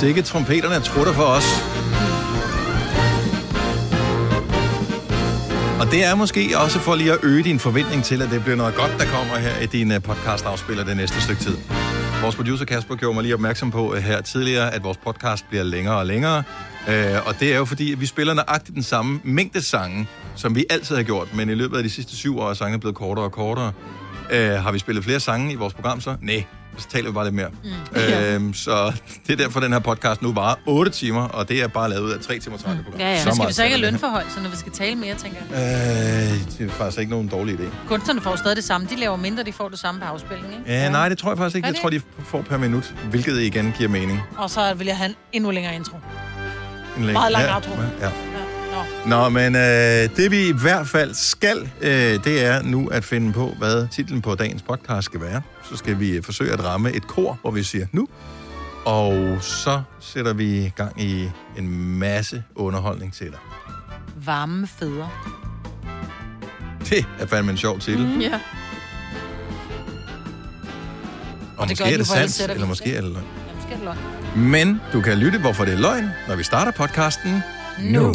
Sikke trompeterne trutter for os. Og det er måske også for lige at øge din forventning til, at det bliver noget godt, der kommer her i din øh, podcast-afspiller det næste stykke tid. Vores producer Kasper gjorde mig lige opmærksom på øh, her tidligere, at vores podcast bliver længere og længere. Øh, og det er jo fordi, at vi spiller nøjagtigt den samme mængde sange, som vi altid har gjort. Men i løbet af de sidste syv år er sangene blevet kortere og kortere. Øh, har vi spillet flere sange i vores program så? Nej, så taler vi bare lidt mere. Mm. Øhm, så det er derfor, den her podcast nu bare 8 timer, og det er bare lavet ud af 3 timer 30 program. Ja, ja. Så skal vi så ikke have lønforhold, så når vi skal tale mere, tænker jeg? Øh, det er faktisk ikke nogen dårlig idé. Kunstnerne får stadig det samme. De laver mindre, de får det samme på afspilning, ikke? Ja, nej, det tror jeg faktisk ikke. Jeg tror, de får per minut, hvilket igen giver mening. Og så vil jeg have en endnu længere intro. En læng- Meget lang ja, outro. Ja. Nå. Nå, men øh, det vi i hvert fald skal, øh, det er nu at finde på, hvad titlen på dagens podcast skal være. Så skal vi øh, forsøge at ramme et kor, hvor vi siger nu. Og så sætter vi gang i en masse underholdning til dig. Varme fødder. Det er fandme en sjov titel. Mm. Ja. Og, Og det måske gør er de det sandt, eller måske er det løgn. Ja, måske er det løgn. Men du kan lytte, hvorfor det er løgn, når vi starter podcasten nu.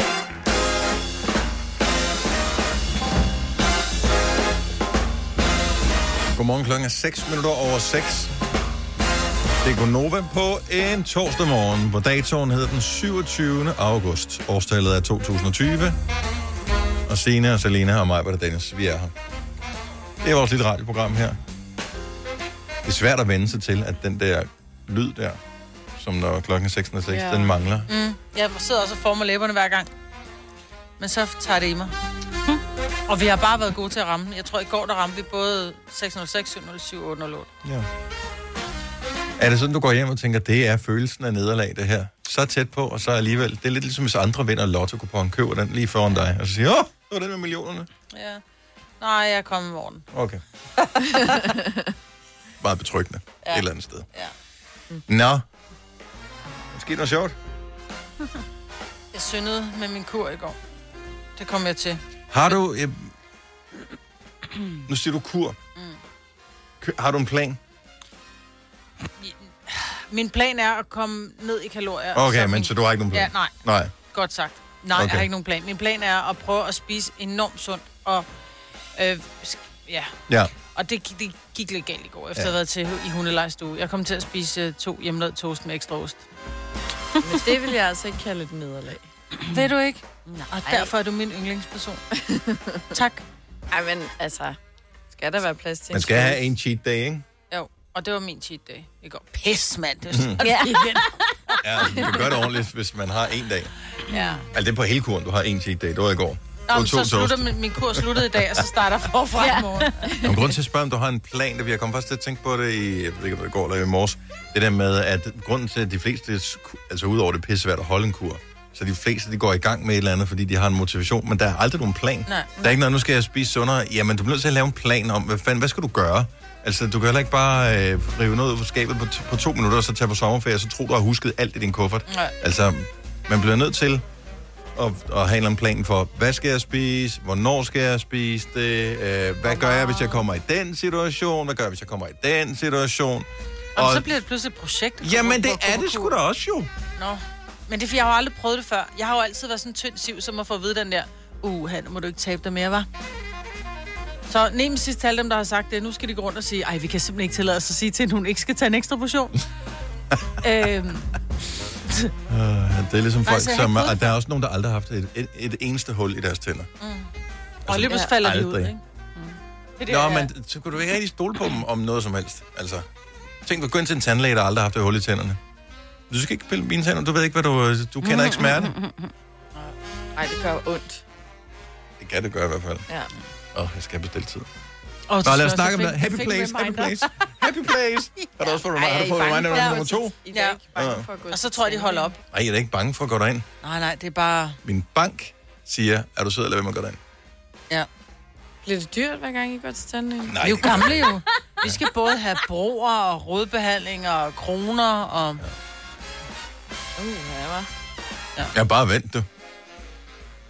Godmorgen klokken er 6 minutter over 6. Det er Gonova på en torsdag morgen, hvor datoen hedder den 27. august. Årstallet er 2020. Og Signe og Selina og mig, det Dennis, vi er her. Det er vores lille radioprogram her. Det er svært at vende sig til, at den der lyd der, som når klokken er 6 og 6, Ja. den mangler. Mm. Jeg sidder også og former læberne hver gang. Men så tager det i mig. Og vi har bare været gode til at ramme. Jeg tror, i går der ramte vi både 606, 707 og 808. Ja. Er det sådan, du går hjem og tænker, det er følelsen af nederlag, det her? Så tæt på, og så alligevel. Det er lidt ligesom, hvis andre vinder lotto kupon køber den lige foran dig, og så siger, åh, det var den med millionerne. Ja. Nej, jeg er kommet i morgen. Okay. Meget betryggende ja. Et eller andet sted. Ja. Nå. Måske noget sjovt. Jeg syndede med min kur i går. Det kom jeg til. Har du... Øh, nu siger du kur. Mm. Har du en plan? Min plan er at komme ned i kalorier. Okay, men min... så du har ikke nogen plan? Ja, nej. Nej. Godt sagt. Nej, okay. Jeg har ikke nogen plan. Min plan er at prøve at spise enormt sundt. Og, øh, ja. Ja. og det, det gik lidt galt i går, efter Ja. ja. at have været til i hundelejstue. Jeg kom til at spise øh, to hjemmelavet toast med ekstra ost. Men det vil jeg altså ikke kalde et nederlag. Ved du ikke? Nej. Og derfor er du min yndlingsperson. tak. Ej, men altså, skal der være plads til Man skal have en cheat day, ikke? Jo, og det var min cheat day i går. Pis, mand. Det er sådan, Ja. igen. Ja, du kan gøre det ordentligt, hvis man har en dag. Ja. Altså, det er på hele kuren, du har en cheat day. Det var i går. Nå, men så slutter min, min kur sluttede i dag, og så starter jeg forfra ja. i morgen. Nogle grund til at spørge, om du har en plan, der vi har kommet først til at tænke på det i, jeg ved ikke, om det går eller i morges. Det der med, at grunden til, at de fleste, altså udover det er pissesvært at holde en kur, så de fleste, de går i gang med et eller andet, fordi de har en motivation, men der er aldrig nogen plan. Nej. Der er ikke noget, nu skal jeg spise sundere. Jamen, du bliver nødt til at lave en plan om, hvad, fanden, hvad skal du gøre? Altså, du kan heller ikke bare øh, rive noget ud fra skabet på, t- på to minutter, og så tage på sommerferie, og så tro, du har husket alt i din kuffert. Nej. Altså, man bliver nødt til at, at have en eller anden plan for, hvad skal jeg spise, hvornår skal jeg spise det, øh, hvad gør jeg, hvis jeg kommer i den situation, hvad gør jeg, hvis jeg kommer i den situation. Og, så bliver det pludselig et projekt. Jamen, det er det sgu da også jo. Nå. Men det er, fordi jeg har jo aldrig prøvet det før. Jeg har jo altid været sådan en tynd siv, som at få at vide den der, uh, nu må du ikke tabe dig mere, var. Så nem sidst til alle dem, der har sagt det, nu skal de gå rundt og sige, ej, vi kan simpelthen ikke tillade os at sige til, at hun ikke skal tage en ekstra portion. øhm, Uh, det er ligesom folk, som... Og der er også nogen, der aldrig har haft et, et, et eneste hul i deres tænder. og lige pludselig falder de ud, ikke? Det Nå, men så kunne du ikke rigtig stole på dem om noget som helst. Altså, tænk, du gå ind til en tandlæge, der aldrig har haft et hul i tænderne. Du skal ikke pille mine tænder, du ved ikke, hvad du... Du kender ikke smerte. Ej, det gør ondt. Det kan det gøre i hvert fald. Ja. Åh, oh, jeg skal bestille tid. Og Nå, lad os snakke om det. Happy place, happy place. Happy place. Har du også fået, har du fået reminder nummer to? Ja. Ja. at gå Og så tror jeg, de holder op. Nej, jeg er ikke bange for at gå derind. Nej, nej, det er bare... Min bank siger, er du sød eller hvad man går derind? Ja. Bliver det dyrt, hver gang I går til tandlægen? Vi Nej, er jo gamle jo. Vi skal både have broer og rodbehandling og kroner og... Uh, ja, jeg bare vent, du.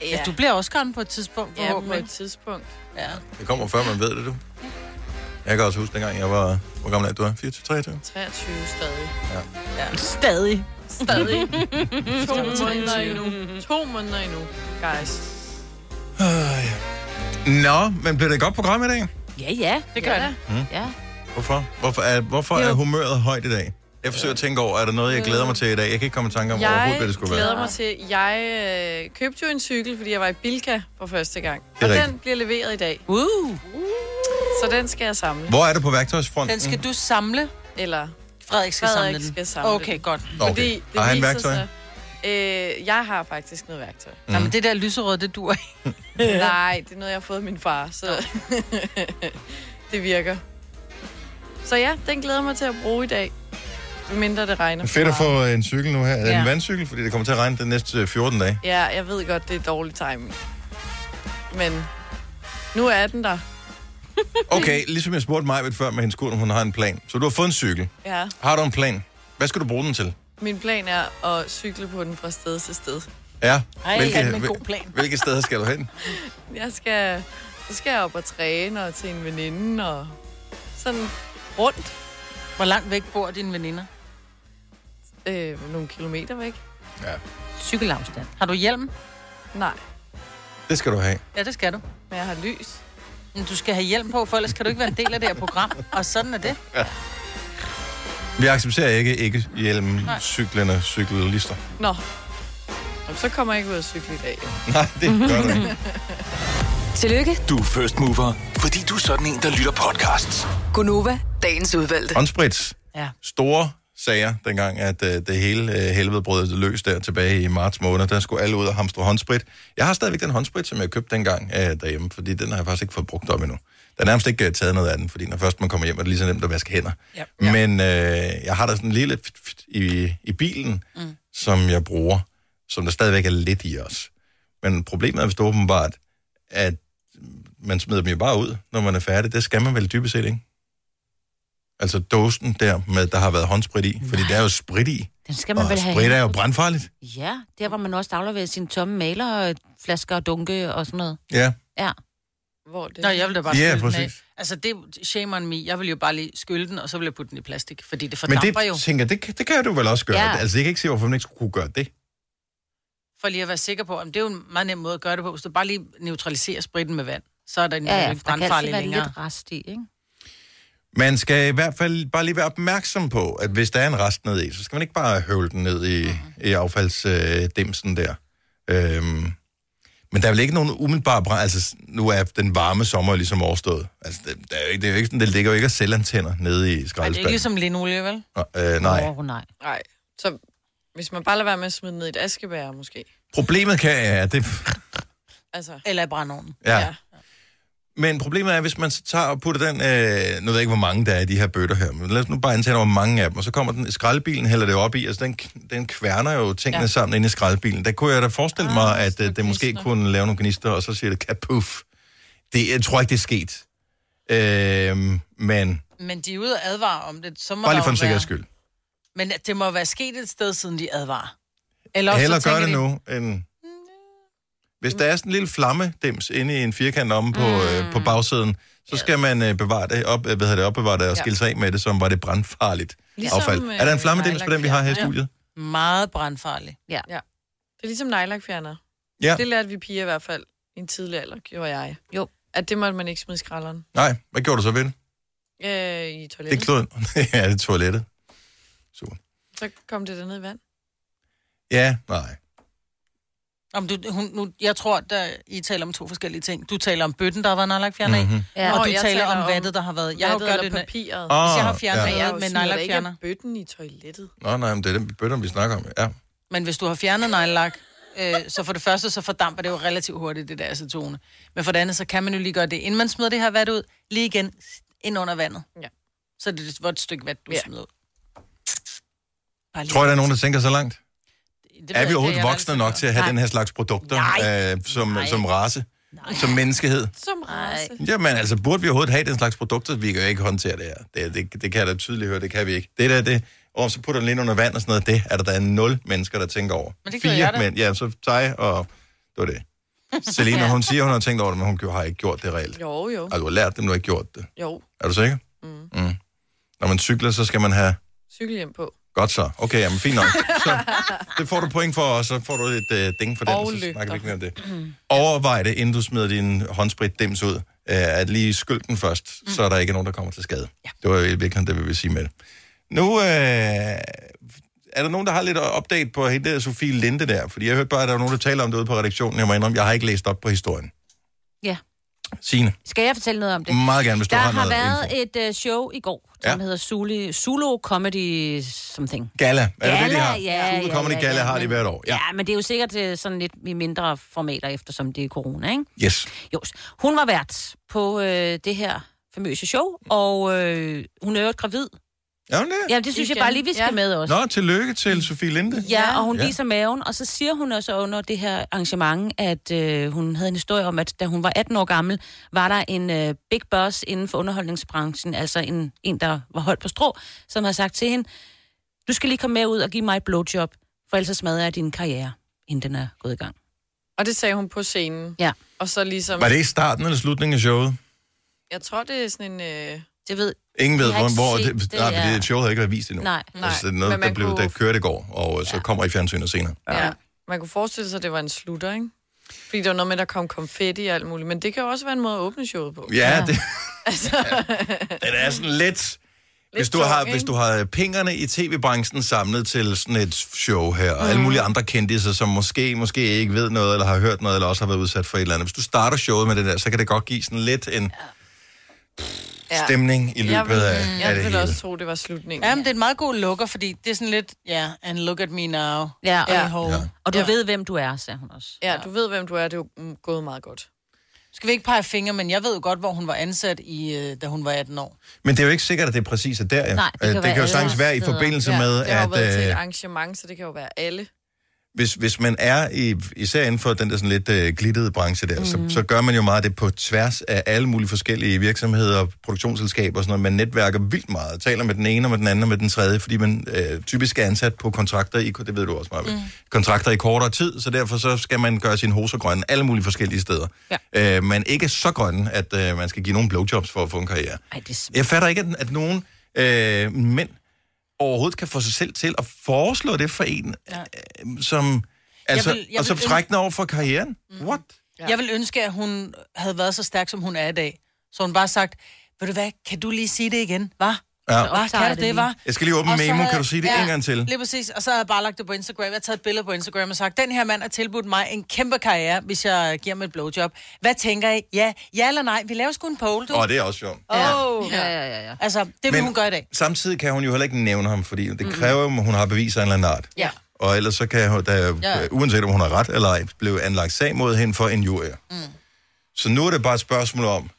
Ja. Du bliver også gammel på et tidspunkt, Ja, på et tidspunkt. Ja. Det kommer før, man ved det, du. Jeg kan også huske, dengang jeg var... Hvor gammel er du? 24, 23? 23 stadig. ja. Stadig. Stadig. to måneder endnu. To måneder endnu, guys. Nå, men bliver det et godt program i dag? Ja, ja. Det gør Ja, det. da. Ja. Hvorfor? Hvorfor er, hvorfor er humøret højt i dag? Jeg forsøger at tænke over, er der noget, jeg glæder mig til i dag? Jeg kan ikke komme i tanke om overhovedet, hvad Jeg det skulle glæder være. mig til, jeg øh, købte jo en cykel, fordi jeg var i Bilka for første gang. Det Og rigtigt. den bliver leveret i dag, Uh, så den skal jeg samle. Hvor er det på værktøjsfronten? den skal du samle. Eller Frederik skal Frederik samle den. skal samle okay, godt. Okay. fordi det Har han værktøj? Sig, øh, jeg har faktisk noget værktøj. Mm. Jamen, det der lyserød, det dur ikke. Nej, det er noget, jeg har fået af min far, så det virker. Så ja, den glæder jeg mig til at bruge i dag. Mindre det regner. Fedt at få en cykel nu her. Er det en Ja. vandcykel? Fordi det kommer til at regne den næste 14 dage. Ja, jeg ved godt, det er dårlig timing. Men nu er den der. Okay, ligesom jeg spurgte mig før med hendes kone, hun har en plan. Så du har fået en cykel. Ja. Har du en plan? Hvad skal du bruge den til? Min plan er at cykle på den fra sted til sted. Ja. Ej, hvilke, er en god plan. hvilke steder skal du hen? Jeg skal, så skal jeg op og træne og til en veninde og sådan rundt Hvor langt væk bor dine veninder? Øh, nogle kilometer væk. Ja. Cykelafstand. Har du hjelm? Nej, Det skal du have. Ja, det skal du. men jeg har lys. Men du skal have hjelm på, for ellers kan du ikke være en del af det her program. Og sådan er det. Vi accepterer ikke ikke hjelm, cyklerne, cyklister. Nå. Jamen, så kommer jeg ikke ud at cykle i dag. jo. Nej, det gør du ikke. Tillykke, Du er first mover, fordi du er sådan en, der lytter podcasts. Gunova, dagens udvalgte. Håndsprit. Ja. Store sager, dengang at uh, det hele uh, helvede brød løs der tilbage i marts måned. Der skulle alle ud og hamstre håndsprit. Jeg har stadigvæk den håndsprit, som jeg købte dengang uh, derhjemme, fordi den har jeg faktisk ikke fået brugt op endnu. Der er nærmest ikke uh, taget noget af den, fordi når først man kommer hjem, er det lige så nemt at vaske hænder. Ja. Men uh, jeg har der sådan en lille fit, fit i, i bilen, mm. som jeg bruger, som der stadigvæk er lidt i os. Men problemet er vist åbenbart, at man smider dem jo bare ud, når man er færdig. Det skal man vel dybest set, ikke? Altså dåsen der, med, der har været håndsprit i. Fordi der er jo sprit i. Den skal man Og vel have sprit er jo brandfarligt. Ja, der hvor man også afleverer sine tomme malerflasker og dunke og sådan noget. Ja, Ja. Hvor det Nå, jeg vil da bare Ja, skylle den af. Altså, det er shame on me. Jeg vil jo bare lige skylle den, og så vil jeg putte den i plastik, fordi det men fordamper det, jo. tænker, det, kan- det kan du vel også gøre. Ja. Altså, jeg kan ikke se, hvorfor man ikke skulle kunne gøre det. For lige at være sikker på, at det er jo en meget nem måde at gøre det på. Hvis du bare lige neutraliserer spritten med vand, så er den Ja, ja, der kan altid være længere. lidt rest i, ikke? Man skal i hvert fald bare lige være opmærksom på, at hvis der er en rest ned i, så skal man ikke bare høvle den ned i, i affaldsdimsen der. Øhm, men der er vel ikke nogen umiddelbare brand. Altså, nu er den varme sommer ligesom overstået. Altså, det, der er jo ikke, det er jo ikke sådan, det ligger jo ikke af selvantænder nede i Ej, det er skraldespanden. ikke ligesom linolie, vel? øh, nej. Åh, nej. Nej, så hvis man bare lader være med at smide ned i et askebær, måske. Problemet kan ja, det, Altså, Eller i brandovnen. ja. ja. Men problemet er, hvis man tager og putter den, øh, nu ved jeg ikke, hvor mange der er i de her bøtter her, men lad os nu bare antage, hvor mange af dem, og så kommer den, skraldbilen hælder det op i, altså den, den kværner jo tingene ja. Sammen inde i skraldbilen. Der kunne jeg da forestille Ah, mig, at øh, det måske kunne lave nogle gnister, og så siger det kapuff. Det, jeg tror ikke, det er sket. Øh, men Men de er ude og advare om det, så må bare lige for en sikkerheds skyld. Men det må være sket et sted, siden de advarer. Eller også Hellere så gør det de, nu, end... Hvis der er sådan en lille flammedims inde i en firkant omme på, mm. øh, på bagsiden, så skal man øh, bevare det, op, øh, hvad hedder det, opbevare det og Ja. skille sig af med det, som var det brandfarligt Ligesom, affald. øh, Er der en flammedims på den, vi har her i studiet? Meget brandfarlig. Det er ligesom nejlakfjerner. Ja. Det lærte vi piger i hvert fald i en tidlig alder, gjorde jeg. Jo. At det måtte man ikke smide i skralderen. Nej, hvad gjorde du så ved det? Øh, I Det toilettet. klod... ja, det er toilettet. Super. Så kom det derned i vand. Ja, nej. Om du, hun, nu, jeg tror, at I taler om to forskellige ting. Du taler om bøtten, der har været nejlakfjerner i, Mm-hmm. Ja. og du jeg taler taler om vattet, der har været... Jeg har jo gjort det, med, papiret. Oh, hvis jeg har fjernet ja. Men jeg noget med nejlakfjerner. af bøtten i toilettet. Nå, nej, men det er den bøtter, vi snakker om. Ja. Men hvis du har fjernet nejlak, øh, så for det første, så fordamper det jo relativt hurtigt, det der acetone. Men for det andet, så kan man jo lige gøre det, inden man smider det her vat ud, lige igen ind under vandet. Ja. Så er det et vådt stykke vand, du Ja. smider ud. Bare lige- Tror jeg, der er nogen, der tænker så langt? Det Er vi overhovedet voksne nok til at have Nej. den her slags produkter Nej. øh, som, Nej. som race? Som menneskehed? Som race. Jamen, altså, burde vi overhovedet have den slags produkter? Vi kan jo ikke håndtere det her. Det, det, det kan jeg da tydeligt høre, det kan vi ikke. Det der, det, og så putter den lige under vand og sådan noget, det er der, der er nul mennesker, der tænker over. Men det Fire jeg da. mænd, ja, så dig og... Det var det. Selina, hun siger, hun har tænkt over det, men hun har ikke gjort det reelt. Jo, jo. Altså, du har lært det, men du har ikke gjort det. Jo. Er du sikker? Mm. Mm. Når man cykler, så skal man have... Cykelhjem på. Godt så. Okay, jamen fint nok. Så det får du point for, og så får du et øh, ding for den, Og så snakker vi ikke mere om det. Overvej det, inden du smider din håndsprit dims ud, øh, at lige skyld den først, mm. så er der ikke nogen, der kommer til skade. Ja. Det var i virkeligheden det, vi vil sige med det. Nu øh, er der nogen, der har lidt update på hende der Sofie Linde der, fordi jeg hørte bare, at der var nogen, der taler om det ude på redaktionen. Jeg må indrømme, jeg har ikke læst op på historien. Ja. Signe, Skal jeg fortælle noget om det? meget gerne, hvis du Der har, har været info. et uh, show i går, som Ja. hedder Zulu, Zulu Comedy Something. Gala, er det det, de har? ja, Zulu ja, Comedy ja, Gala ja, har de hvert år. Ja. Ja, men det er jo sikkert øh, sådan lidt i mindre formater, eftersom det er corona, ikke? Yes. Jo, hun var vært på øh, det her famøse show, og øh, hun er jo gravid. Er hun det? Ja, det synes jeg Igen. bare lige, vi skal Ja. med også. Nå, tillykke til Sofie Linde. Ja, og hun Ja. viser maven, og så siger hun også under det her arrangement, at øh, hun havde en historie om, at da hun var 18 år gammel, var der en øh, big boss inden for underholdningsbranchen, altså en, en, der var holdt på strå, som har sagt til hende, du skal lige komme med ud og give mig et blowjob, for ellers så smadrer jeg din karriere, inden den er gået i gang. Og det sagde hun på scenen. Ja. Og så ligesom... Var det i starten eller slutningen af showet? Jeg tror, det er sådan en... Øh... Det ved... Ingen ved, hvor, hvor det, det, nej, fordi ja. det showet havde ikke været vist endnu. Nej. Nej, Altså, det er noget, men man der, blev, kunne- der kørte i går, og så kommer i fjernsynet senere. Ja. ja. Man kunne forestille sig, at det var en slutter, ikke? Fordi der var noget med, at der kom konfetti og alt muligt. Men det kan jo også være en måde at åbne showet på. Ja, Ja. det, det er sådan lidt... Hvis du, tung, har, ikke? hvis du har pengerne i tv-branchen samlet til sådan et show her, og alle mulige andre kendtiser, som måske, måske ikke ved noget, eller har hørt noget, eller også har været udsat for et eller andet. Hvis du starter showet med det der, så kan det godt give sådan lidt en Ja. Stemning i løbet Jeg vil, af, af jeg det vil hele. også tro, det var slutningen. Ja, men det er en meget god lukker, fordi det er sådan lidt, ja, yeah, and look at me now. Ja, og, Ja. ja. Ja. og du Ja. ja. ved, hvem du er, sagde hun også. Ja, du ved, hvem du er. Det er jo mm, gået meget godt. Skal vi ikke pege fingre, men jeg ved jo godt, hvor hun var ansat, i, øh, da hun var 18 år. Men det er jo ikke sikkert, at det er præcis er der. Ja. Nej, det kan Øh, det være kan jo sagtens være i forbindelse Ja, med, det har at... været til et øh, arrangement, så det kan jo være alle. Hvis, hvis man er i, især inden for den der sådan lidt øh, glittede branche der, mm. så, så gør man jo meget det på tværs af alle mulige forskellige virksomheder, produktionsselskaber og sådan noget. Man netværker vildt meget, taler med den ene og med den anden og med den tredje, fordi man øh, typisk er ansat på kontrakter i, det ved du også meget, mm. kontrakter i kortere tid, så derfor så skal man gøre sine hoser grønne alle mulige forskellige steder. Ja. Øh, men ikke så grønne, at øh, man skal give nogen blowjobs for at få en karriere. Ej, det er. Jeg fatter ikke, at, at nogen øh, mænd overhovedet kan få sig selv til at foreslå det for en, ja. øh, som... Altså, vil- jeg og så vil trække den over for karrieren? Mm. What? Ja. Jeg vil ønske, at hun havde været så stærk, som hun er i dag. Så hun bare sagt, ved du hvad, kan du lige sige det igen, hva? Ja. Hva, optager kan jeg du det var? Jeg skal lige åbne memo. Kan du sige det en gang til? Lige præcis. Og så havde jeg bare lagt det på Instagram. Jeg har taget et billede på Instagram og sagt, den her mand har tilbudt mig en kæmpe karriere, hvis jeg giver ham et blowjob. Hvad tænker I? Ja, ja eller nej? Vi laver sgu en poll, du. Åh, oh, det er også sjovt. Oh. Ja, ja, ja, ja. Altså, det vil Men... hun gøre i dag. samtidig kan hun jo heller ikke nævne ham, fordi det kræver, at hun har beviser af en eller anden art. Ja. Og ellers så kan hun, der, Ja. ja. uanset om hun har ret eller ej, blev anlagt sag mod hende for en jury. Mm. Så nu er det bare et spørgsmål om,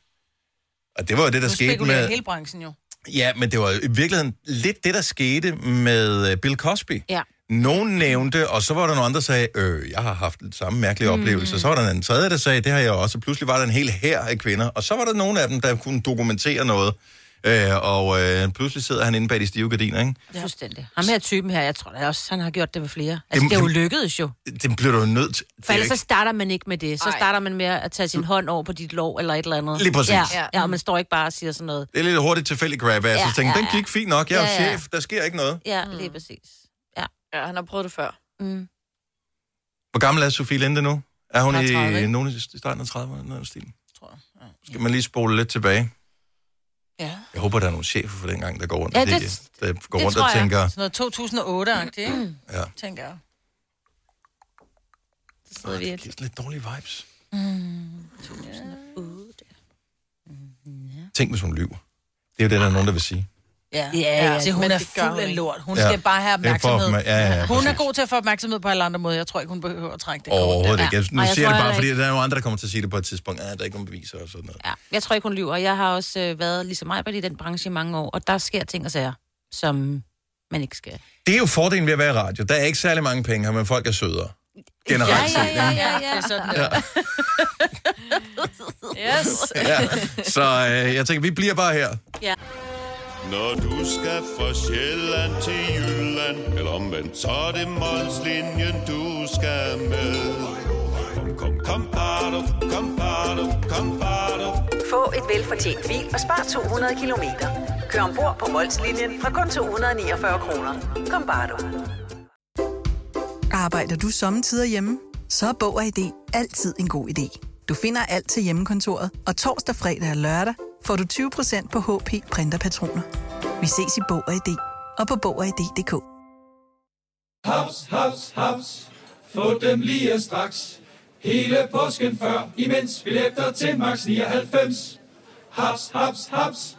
og det var jo det, der skete med... hele branchen jo. Ja, men det var i virkeligheden lidt det, der skete med øh, Bill Cosby. Ja. Nogen nævnte, og så var der nogen andre, der sagde, øh, jeg har haft lidt samme mærkelige mm. oplevelse. Så var der en tredje, der sagde, det har jeg også. Pludselig var der en hel hær af kvinder. Og så var der nogle af dem, der kunne dokumentere noget. Øh, og øh, pludselig sidder han inde bag de stive gardiner, ikke? Ja. Fuldstændig. Ham her typen her, jeg tror da også, han har gjort det ved flere. Altså, Det- det, er jo lykkedes jo. Det bliver du jo nødt til. Det For er ellers så ikke- starter man ikke med det. Så Ej. starter man med at tage sin hånd over på dit lov eller et eller andet. Lige præcis. Ja, Ja. ja og man står ikke bare og siger sådan noget. Det er lidt hurtigt tilfældigt grab af, ja, Ja, så tænker, ja, den ja. gik fint nok, jeg er Ja, ja. chef, der sker ikke noget. Ja, lige præcis. Ja. Ja, han har prøvet det før. Mm. Hvor gammel er Sofie Linde nu? Er hun Snart 30, i nogen i starten af 30'erne? Noget af stilen? Tror jeg. Ja. Skal man lige spole lidt tilbage? Ja. Jeg håber, der er nogle chefer for den gang, der går rundt, Ja, og de, det- der går det rundt tror og jeg. tænker, Sådan noget 2008-agtigt, ikke? ja, Tænker jeg. Så sidder vi det et. giver lidt dårlige vibes. 2008. Tænk, hvis hun lyver. Det er jo det, der er nogen, der vil sige. Ja, Ja, ja, Så hun er fuld af lort. Hun Ja. skal bare have er opmærksomhed. opma- ja, ja, Hun er god til at få opmærksomhed på alle andre måder. Jeg tror ikke, hun behøver at trække det. Overhovedet der. ikke. Jeg, nu Og jeg siger jeg det bare, fordi der er nogle andre, der kommer til at sige det på et tidspunkt. Ah, der er ikke nogen beviser og sådan noget. Ja, jeg tror ikke, hun lyver. Jeg har også øh, været ligesom mig i den branche i mange år, og der sker ting og sager, som man ikke skal. Det er jo fordelen ved at være i radio. Der er ikke særlig mange penge her, men folk er sødere. Generelt Ja, ja, ja, ja, Det er ja. sådan, der. Yes. ja. Så øh, jeg tænker, vi bliver bare her. ja. Når du skal fra Sjælland til Jylland Eller omvendt, så er det Molslinjen, du skal med Kom, kom, kom, bado, kom, bado, kom, bado. Få et velfortjent bil og spar 200 kilometer. Kør ombord på Molslinjen fra kun 249 kroner. Kom bare du. Arbejder du sommetider hjemme? Så er Bog og ID altid en god idé. Du finder alt til hjemmekontoret, og torsdag, fredag og lørdag får du 20% på HP printerpatroner. Vi ses i Bog og ID og på Bog og ID.dk. Haps, haps, haps. Få dem lige straks. Hele påsken før, imens billetter til max 99. Haps, haps, haps.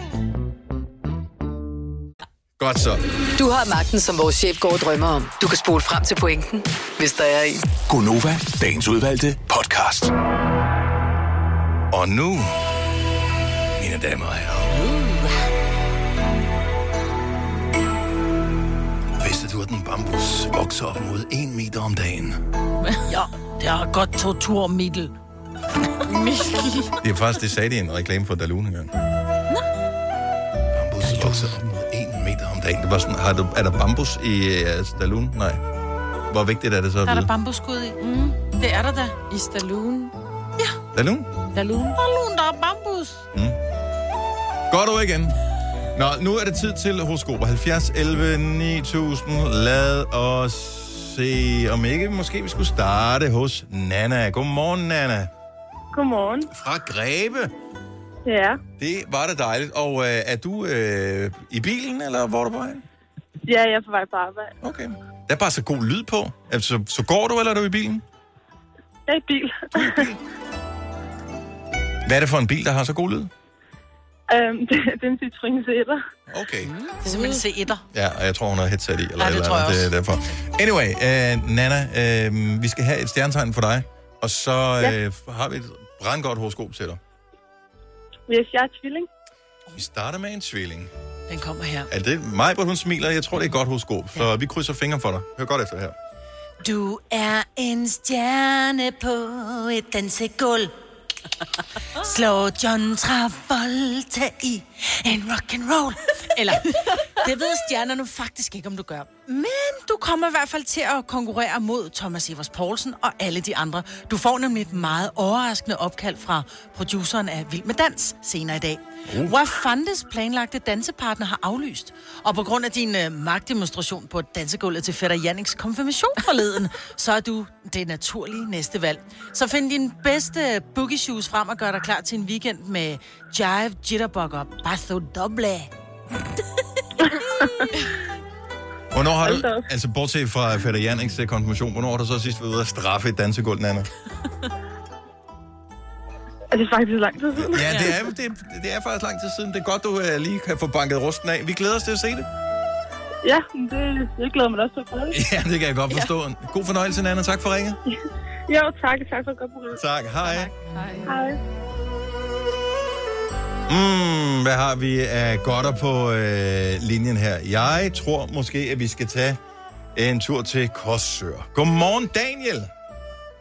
Godt så. Du har magten, som vores chef går og drømmer om. Du kan spole frem til pointen, hvis der er en. Gonova, dagens udvalgte podcast. Og nu, mine damer og herrer. Vidste du, at en bambus vokser op mod en meter om dagen? Ja, det er godt torturmiddel. Det er faktisk, det sagde de i en reklame for Dalun engang. Bambus vokser op mod dagen. Det var sådan, har du, er der bambus i uh, Dalun? Nej. Hvor vigtigt er det så at Der er der vide? bambusskud i. Mm. Det er der da. I Stallone. Dalun? Dalun. Der er nogen, der er bambus. Godt ord igen. Nå, nu er det tid til horoskoper. 70, 11, 9000. Lad os se, om ikke måske vi skulle starte hos Nana. Godmorgen, Nana. Godmorgen. Fra Greve. Ja, Det var det dejligt. Og øh, er du øh, i bilen, eller hvor er du på vej? ja jeg er på vej på arbejde. Okay. Der er bare så god lyd på. Altså, så går du, eller er du i bilen? Jeg er i bil. Hvad er det for en bil, der har så god lyd? øhm, det, det er en Citroën Zeta. Okay. Det er simpelthen C1'er. Ja, og jeg tror, hun har headset i. Eller, Ja, det eller tror jeg det er også. derfor. Anyway, øh, Nana, øh, vi skal have et stjernetegn for dig. Og så øh, har vi et brandgodt horoskop til dig. Yes, jeg er tvilling. Vi starter med en tvilling. Den kommer her. Er det mig, hvor hun smiler? Jeg tror, det er godt horoskop. Så vi krydser fingre for dig. Hør godt efter her. Du er en stjerne på et dansegulv. Slå John Travolta i en rock and roll. Eller, det ved stjernerne faktisk ikke, om du gør. Men du kommer i hvert fald til at konkurrere mod Thomas Evers Poulsen og alle de andre. Du får nemlig et meget overraskende opkald fra produceren af Vild med Dans senere i dag. Uh. Wafandes planlagte dansepartner har aflyst. Og på grund af din øh, magtdemonstration på dansegulvet til fætter Janniks konfirmation forleden, så er du det naturlige næste valg. Så find din bedste boogie shoes frem og gør dig klar til en weekend med Jive, Jitterbug og Basso Doble. Hvornår har du, altså bortset fra Fætter Janiks øh, konfirmation, hvornår har du så sidst været ude at straffe et dansegulv, Nana? Er det faktisk lang tid siden? Ja, det er, det, det er faktisk lang tid siden. Det er godt, du øh, lige kan få banket rusten af. Vi glæder os til at se det. Ja, det, jeg glæder mig også til at. Ja, det kan jeg godt forstå. God fornøjelse, Nana. Tak for ringet. Jo, tak. Tak for at godt program. Tak. Hej. Hej. Mm, hvad har vi af godter på øh, linjen her? Jeg tror måske, at vi skal tage en tur til Korsør. Godmorgen, Daniel.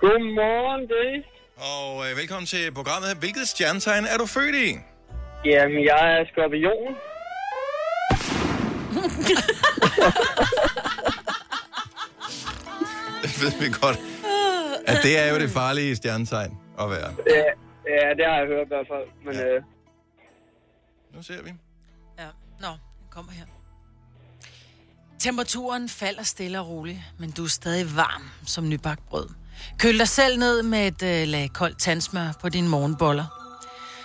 Godmorgen, Dave. Og øh, velkommen til programmet. Hvilket stjernetegn er du født i? Jamen, jeg er skorpion. Det ved vi godt. At det er jo det farlige stjernetegn at være. Ja, ja, det har jeg hørt i hvert fald. Men ja. øh, nu ser vi. Ja, nå, den kommer her. Temperaturen falder stille og roligt, men du er stadig varm som nybagt brød. Køl dig selv ned med et øh, lag koldt tandsmør på dine morgenboller.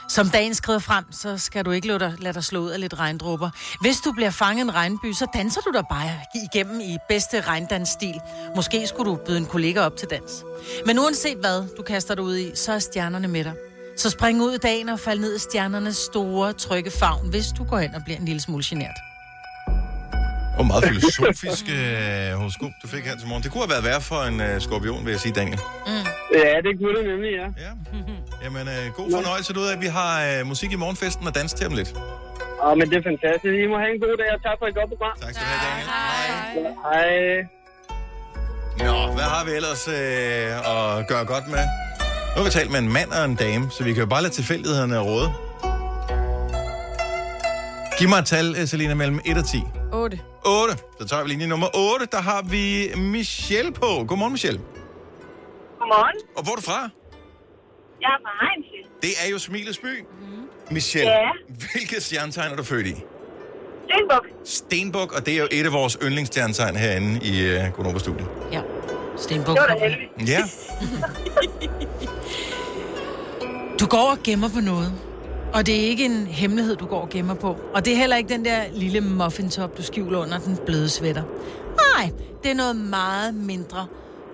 Som dagen skrider frem, så skal du ikke lade dig, lade dig slå ud af lidt regndrupper. Hvis du bliver fanget i en regnby, så danser du dig bare igennem i bedste regndansstil. Måske skulle du byde en kollega op til dans. Men uanset hvad du kaster dig ud i, så er stjernerne med dig. Så spring ud i dagen og fald ned i stjernernes store, trygge favn, hvis du går hen og bliver en lille smule genert. Og meget filosofisk øh, horoskop, du fik her til morgen. Det kunne have været værre for en øh, skorpion, vil jeg sige, Daniel. Mm. ja, det kunne det nemlig, ja. ja. Jamen, øh, god fornøjelse du af. Vi har øh, musik i morgenfesten og dans til om lidt. Ja, men det er fantastisk. I må have en god dag, og tak for et godt program. Tak skal du have, Daniel. Hej. Nå, hvad har vi ellers øh, at gøre godt med? Nu har vi talt med en mand og en dame, så vi kan jo bare lade tilfældighederne råde. Giv mig et tal, øh, Selina, mellem 1 og 10. 8. 8. Så tager vi linje nummer 8. Der har vi Michelle på. Godmorgen, Michelle. Godmorgen. Og hvor er du fra? Jeg er fra Heinzel. Det er jo Smilets by. Michelle, Ja. hvilket stjernetegn er du født i? Stenbuk. Stenbuk, og det er jo et af vores yndlingsstjernetegn herinde i uh, Gonova Studio. Ja. Stenbuk. Det var da heldigt. Ja. Du går og gemmer på noget. Og det er ikke en hemmelighed, du går og gemmer på. Og det er heller ikke den der lille muffintop, du skjuler under den bløde sweater. Nej, det er noget meget mindre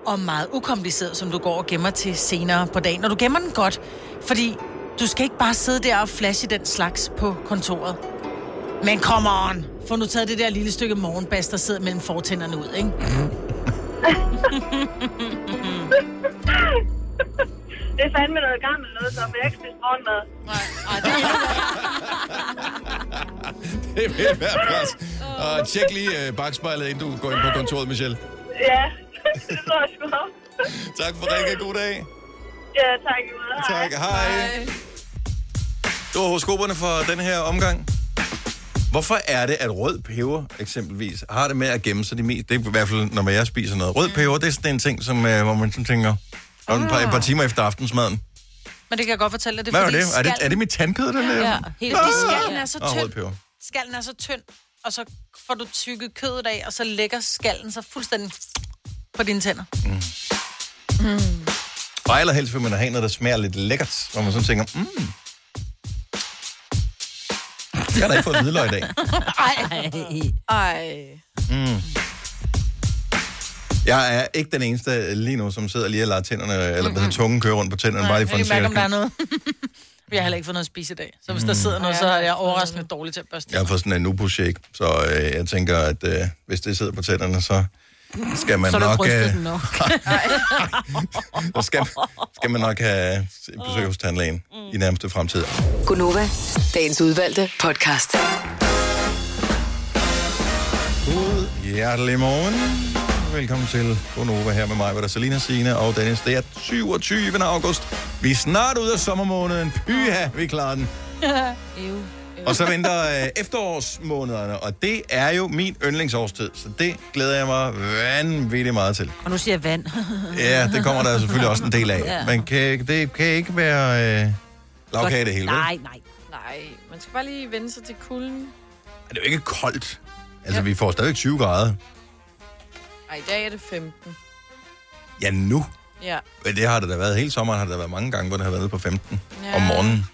og meget ukompliceret, som du går og gemmer til senere på dagen. Og du gemmer den godt, fordi du skal ikke bare sidde der og flashe den slags på kontoret. Men come on! Få nu taget det der lille stykke morgenbas, der sidder mellem fortænderne ud, ikke? Det er fandme noget gammelt noget, som jeg ikke spist morgenmad. Nej, nej, det er Det vil være plads. Og tjek lige uh, bagspejlet, inden du går ind på kontoret, Michelle. Ja, det tror jeg sgu nok. Tak for ringen. God dag. Ja, tak måde. Hej. Tak. Hej. Det var horoskoperne for den her omgang. Hvorfor er det, at rød peber eksempelvis har det med at gemme sig de mest... Det er i hvert fald, når jeg spiser noget. Rød peber, det er sådan en ting, som, øh, hvor man sådan tænker... Og et par, et par timer efter aftensmaden. Men det kan jeg godt fortælle dig. Det er, Hvad var fordi det? Er det, er det mit tandkød, der laver? Ja, helt fordi skallen er så tynd. peber. Skallen er så tynd, og så får du tykket kødet af, og så lægger skallen så fuldstændig på dine tænder. Mm. Og allerhelst vil man have noget, der smager lidt lækkert, hvor man sådan tænker, mm. Jeg har da ikke fået hvidløg i dag. Ej. Ej. Mm. Jeg er ikke den eneste lige nu, som sidder lige og lader tænderne, eller mm-hmm. tungen køre rundt på tænderne, bare lige for jeg en kan mærke, om der er noget. Vi har heller ikke fået noget at spise i dag. Så hvis der sidder noget, så er jeg overraskende dårlig til at børste. Jeg har fået sådan en nubu shake, så øh, jeg tænker, at øh, hvis det sidder på tænderne, så skal man Så nok... brystet øh, den nok. så skal, skal man nok have besøg hos tandlægen i nærmeste fremtid. Gunova, dagens udvalgte podcast. God hjertelig morgen. Velkommen til Bonova her med mig, hvor der er Selina Signe og Dennis. Det er 27. august. Vi er snart ude af sommermåneden. Pyha, vi klarer den. Ew. Og så venter øh, efterårsmånederne, og det er jo min yndlingsårstid, så det glæder jeg mig vanvittigt meget til. Og nu siger jeg vand. Ja, det kommer der selvfølgelig også en del af. Ja. Men kan, det kan ikke være øh, lavkage det hele, vel? Nej, nej. Nej, man skal bare lige vende sig til kulden. Det er jo ikke koldt. Altså, vi får stadigvæk 20 grader. Ej, i dag er det 15. Ja, nu. Ja. Men det har det da været. Hele sommeren har det da været mange gange, hvor det har været på 15 Ja. om morgenen.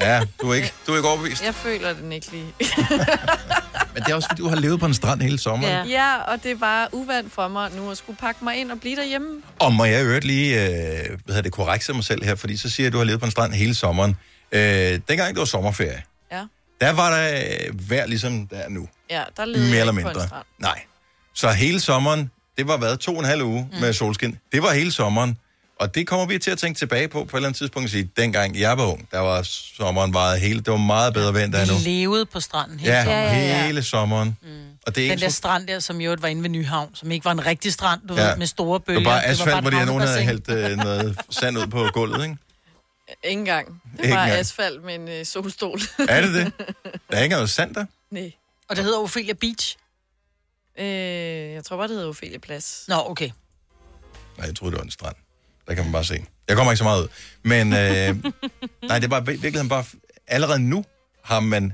Ja, du er ikke, du er ikke overbevist. Jeg føler den ikke lige. Men det er også, fordi du har levet på en strand hele sommeren. ja. ja, og det er bare uvandt for mig nu at skulle pakke mig ind og blive derhjemme. Og må jeg øvrigt lige, øh, hvad det, korrekse mig selv her, fordi så siger jeg, at du har levet på en strand hele sommeren. Øh, dengang det var sommerferie, Ja. der var der øh, vejr ligesom der er nu. Ja, der leder Mere eller ikke på en mindre. strand. Nej. Så hele sommeren, det var hvad, to og en halv uge mm. med solskin. Det var hele sommeren. Og det kommer vi til at tænke tilbage på på et eller andet tidspunkt og sige, dengang jeg var ung, der var sommeren varet hele, det var meget bedre vejr end der nu. Vi levede på stranden hele Ja, sommeren. hele sommeren. Mm. Og det er Den ikke der så, strand der, som jo var inde ved Nyhavn, som ikke var en rigtig strand, du Ja. ved, med store det bølger. var bare Det asfalt, et hvor de nogen, der havde hældt øh, noget sand ud på gulvet, ikke? Ingen gang. Det var engang. asfalt med en øh, solstol. Er det det? Der er ikke noget sand der? Nej. Og det hedder Ophelia Beach. Øh, jeg tror bare, det hedder Ophelia Plads. Nå, okay. Nej, jeg troede, det var en strand. Der kan man bare se. Jeg kommer ikke så meget ud. Men øh, nej, det er bare virkeligheden bare... Allerede nu har man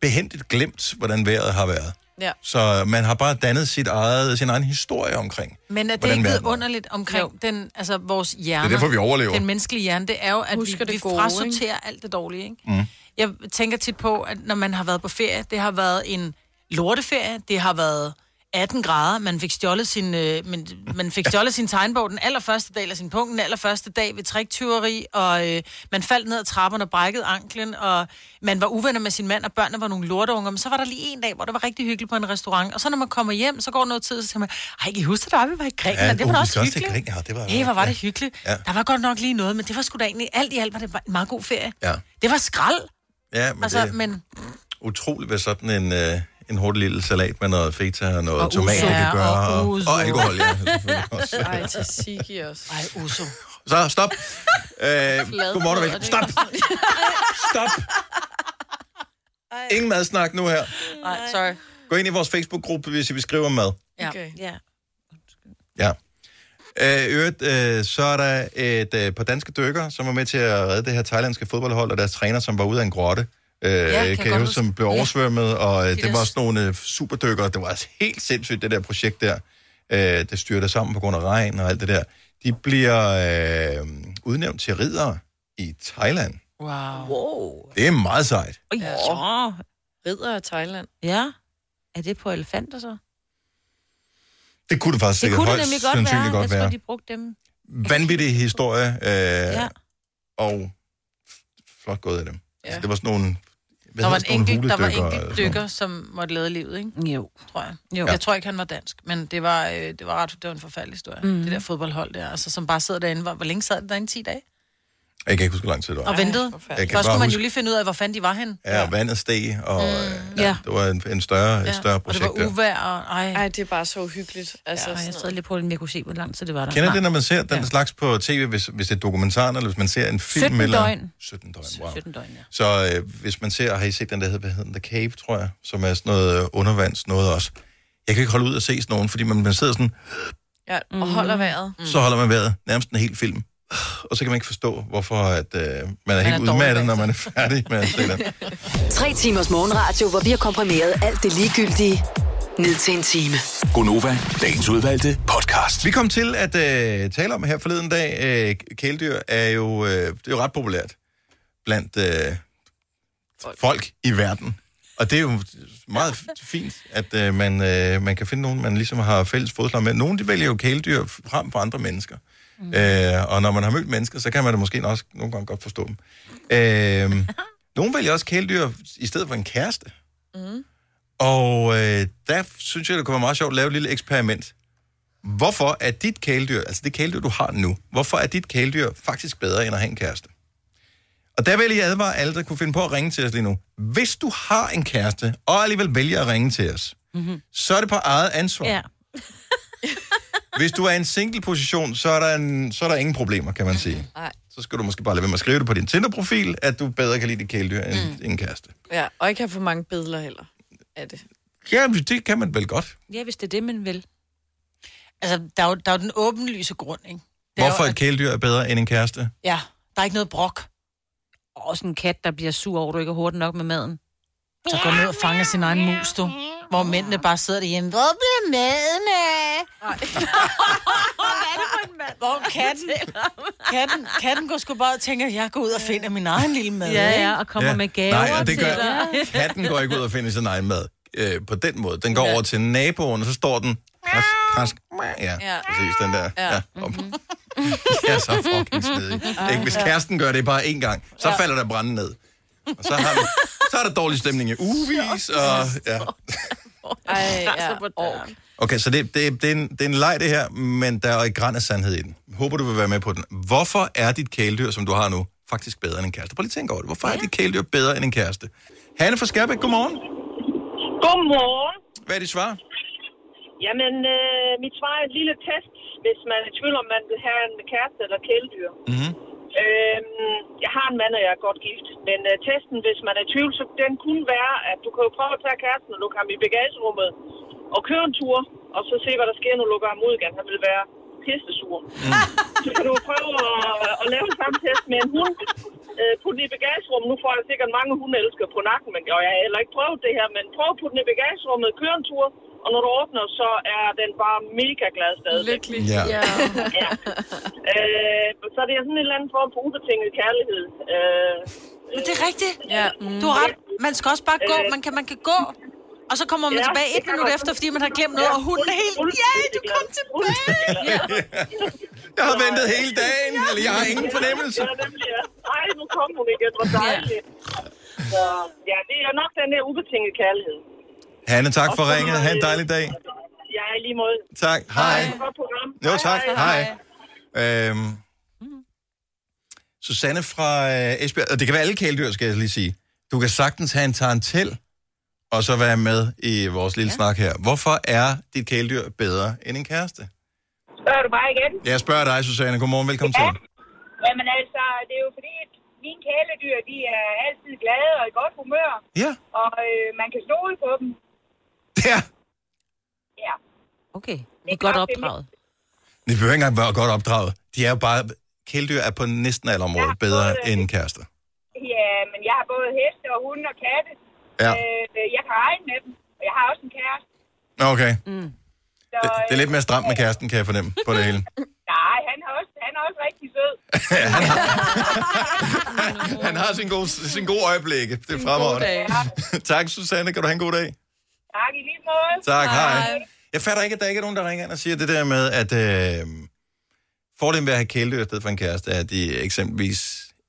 behendigt glemt, hvordan vejret har været. Ja. Så man har bare dannet sit eget, sin egen historie omkring. Men er det ikke er. underligt omkring den, altså vores hjerne? Det er derfor, vi overlever. Den menneskelige hjerne, det er jo, at Husker vi, vi gode, frasorterer alt det dårlige, ikke? Mm. Jeg tænker tit på, at når man har været på ferie, det har været en lorteferie, det har været 18 grader, man fik stjålet sin, øh, man, man fik stjålet sin tegnbog den allerførste dag, eller sin punkt den allerførste dag ved triktyveri, og øh, man faldt ned ad trapperne og brækkede anklen, og man var uvenner med sin mand, og børnene var nogle lorteunger, men så var der lige en dag, hvor det var rigtig hyggeligt på en restaurant, og så når man kommer hjem, så går noget tid, så siger man, ej, kan I huske, da vi var i Grækenland, Ja, det var uh, også hyggeligt. Grækenland. Ja, det var- hey, hvor var det ja. hyggeligt. Ja. Der var godt nok lige noget, men det var sgu da egentlig, alt i alt var det en meget god ferie. Ja. Det var skrald. Ja, men altså, det- men... Utroligt, hvad sådan en, øh, en hurtig lille salat med noget feta og noget Og tomat uso. kan Ja, gøre. og Og, uso. og alkohol, ja. også. Ej, tzatziki også. Ej, uso. Så stop. Øh, godmorgen og. Stop. Stop. Ingen madsnak nu her. Nej, sorry. Gå ind i vores Facebook-gruppe, hvis I vil skrive om mad. Ja. Okay. ja. Ja. Øh, øvrigt, øh, så er der et øh, par danske dykkere, som var med til at redde det her thailandske fodboldhold, og deres træner, som var ude af en grotte. Øh, ja, kan jeg jeg huske, som blev Ja. oversvømmet, og øh, De det var sådan nogle øh, superdykkere. Det var altså helt sindssygt, det der projekt der. Øh, det styrte sammen på grund af regn og alt det der. De bliver øh, udnævnt til ridere i Thailand. Wow. wow. Det er meget sejt. Oj, ja. Ridder af Thailand. Ja. Er det på elefanter så? Det kunne det faktisk Det sikkert kunne det højst nemlig godt sandsynligt være. godt Jeg tror, være. de brugte dem. Vanvittig historie, øh, Ja. og flot gået af dem. Ja. Ja. Altså, det var sådan nogle... Hvad Der var, en enkelt, der var enkelt dykker, som måtte lade livet, ikke? Jo. Tror jeg. Jo. Jeg tror ikke, han var dansk, men det var, øh, det var ret, det var en forfærdelig historie. Mm. Det der fodboldhold der, altså, som bare sidder derinde. Hvor, hvor længe sad den derinde? 10 dage? Jeg kan ikke huske, hvor lang tid det var. Og ventede. Jeg kan Først skulle man jo lige finde ud af, hvor fanden de var hen. Ja, og vandet steg, og mm. ja, Ja. det var en, en større, et større og det projekt var uvejr, og ej. Ej, det er bare så uhyggeligt. Altså, Ja, jeg sad lige på, om jeg kunne se, hvor lang tid det var der. Kender det, når man ser den ja. slags på tv, hvis, hvis det er dokumentar, eller hvis man ser en film? 17 eller... døgn. 17 døgn, wow. 17 døgn, ja. Så øh, hvis man ser, har I set den, der hedder, hvad hedder den, The Cave, tror jeg, som er sådan noget øh, undervands noget også. Jeg kan ikke holde ud at se sådan nogen, fordi man, man sidder sådan, Ja, og holder vejret. mm. så holder man vejret nærmest en hel film. Og så kan man ikke forstå, hvorfor at, øh, man er helt er udmattet, når man er færdig med at se den. Tre timers morgenradio, hvor vi har komprimeret alt det ligegyldige ned til en time. Gonova, dagens udvalgte podcast. Vi kom til at øh, tale om her forleden dag, øh, kæledyr er jo, øh, det er jo ret populært blandt øh, folk i verden. Og det er jo meget fint, at øh, man, øh, man kan finde nogen, man ligesom har fælles fodslag med. Nogle de vælger jo kæledyr frem for andre mennesker. Mm. Øh, og når man har mødt mennesker, så kan man da måske også nogle gange godt forstå dem. Øh, nogle vælger også kæledyr i stedet for en kæreste. Mm. Og øh, der synes jeg, det kunne være meget sjovt at lave et lille eksperiment. Hvorfor er dit kæledyr, altså det kæledyr, du har nu, hvorfor er dit kæledyr faktisk bedre end at have en kæreste? Og der vil jeg advare alle, der kunne finde på at ringe til os lige nu. Hvis du har en kæreste, og alligevel vælger at ringe til os, Mm-hmm. så er det på eget ansvar. Ja. Hvis du er i en single position, så er, der en, så er der ingen problemer, kan man sige. Nej. Så skal du måske bare lade være med at skrive det på din Tinder-profil, at du bedre kan lide dit kæledyr end mm. en kæreste. Ja, og ikke have for mange billeder heller af det. Ja, det kan man vel godt. Ja, hvis det er det, man vil. Altså, der er jo, der er jo den åbenlyse grund, ikke? Det er Hvorfor jo, et kæledyr er bedre end en kæreste? Ja, der er ikke noget brok. Også en kat, der bliver sur over, at du ikke er hurtigt nok med maden. Så går ned og fanger sin egen mus, du. Hvor mændene bare sidder derhjemme. Hvor bliver maden af? Hvad er det for en mand? Hvor katten, katten, katten går sgu bare og tænker, jeg går ud og finder min egen lille mad. Ja, ikke? ja, og kommer med gaver Nej, og det til gør, dig. katten går ikke ud og finder sin egen mad øh, på den måde. Den går over til naboen, og så står den... Krask, krask, ja, Ja. præcis, den der. Ja. Ja. Mhm. Det er så fucking snedig. Ikke? Hvis kæresten gør det bare én gang, så Ja. falder der brænde ned. Og så, har man, så er der dårlig stemning i ugevis, og ja. Ej, ja. Okay, så det, det, det, er en, det er en leg, det her, men der er et græn af sandhed i den. Håber, du vil være med på den. Hvorfor er dit kæledyr, som du har nu, faktisk bedre end en kæreste? Prøv lige at tænke over det. Hvorfor er dit kæledyr bedre end en kæreste? Hanne fra Skærbæk, godmorgen. Godmorgen. Hvad er dit svar? Jamen, øh, mit svar er et lille test, hvis man er i tvivl om, man vil have en kæreste eller kæledyr. Mm-hmm. Øhm, jeg har en mand, og jeg er godt gift. Men øh, testen, hvis man er i tvivl, så den kunne være, at du kan jo prøve at tage kæresten og lukke ham i bagagerummet og køre en tur, og så se, hvad der sker, når du lukker ham ud igen. Han vil være pissesur. Mm. Så kan du prøve at, at lave en samme test med en hund. Øh, putte den i bagagerummet. Nu får jeg sikkert mange hundeelskere på nakken, men, og jeg har heller ikke prøvet det her, men prøv at putte den i bagagerummet, køre en tur, og når du åbner, så er den bare mega glad stadigvæk. Lykkelig. Ja. ja. Ja. Øh, så det er sådan en eller anden form for ubetinget kærlighed. Øh, Men det er rigtigt. Ja. Du har ret. Man skal også bare gå. Man kan, man kan gå. Og så kommer man Ja, tilbage et minut efter, fordi man har glemt noget, og hunden er helt... Ja, du kom tilbage! Ja. Jeg har ventet hele dagen, eller jeg har ingen fornemmelse. Ja, nemlig, ja. Ej, nu kom hun igen. Hvor dejligt. Så, ja, det er nok den der ubetingede kærlighed. Hanne, tak for ringet. Ha' en dejlig dag. Ja, i lige måde. Tak. Hej. Program. Jo, tak. Hej. Øhm, Susanne fra øh, Esbjerg, og det kan være alle kæledyr, skal jeg lige sige. Du kan sagtens have en tarantel, og så være med i vores lille ja. snak her. Hvorfor er dit kæledyr bedre end en kæreste? Spørger du bare igen? Jeg spørger dig, Susanne. Godmorgen, velkommen Ja. til. Jamen altså, det er jo fordi, at mine kæledyr, de er altid glade og i godt humør. Ja. Og øh, man kan stole på dem. Ja. Ja. Okay, det er godt opdraget. De behøver ikke engang være godt opdraget. De er jo bare... Kæledyr er på næsten alle områder bedre end kærester. Ja, men jeg har både heste og hunde og katte. Ja. Øh, jeg kan regne med dem. Og jeg har også en kæreste. Okay. Mm. Så, Det, det er lidt mere stramt med kæresten, kan jeg fornemme på det hele. Nej, han er også, han er også rigtig sød. Han har sin gode, sin gode øjeblikke. Det er fremragende. tak, Susanne. Kan du have en god dag? Tak i lige måde. Tak, hej. Jeg fatter ikke, at der ikke er nogen, der ringer ind og siger det der med, at øh, fordelen ved at have kæledyr i stedet for en kæreste, er, at de eksempelvis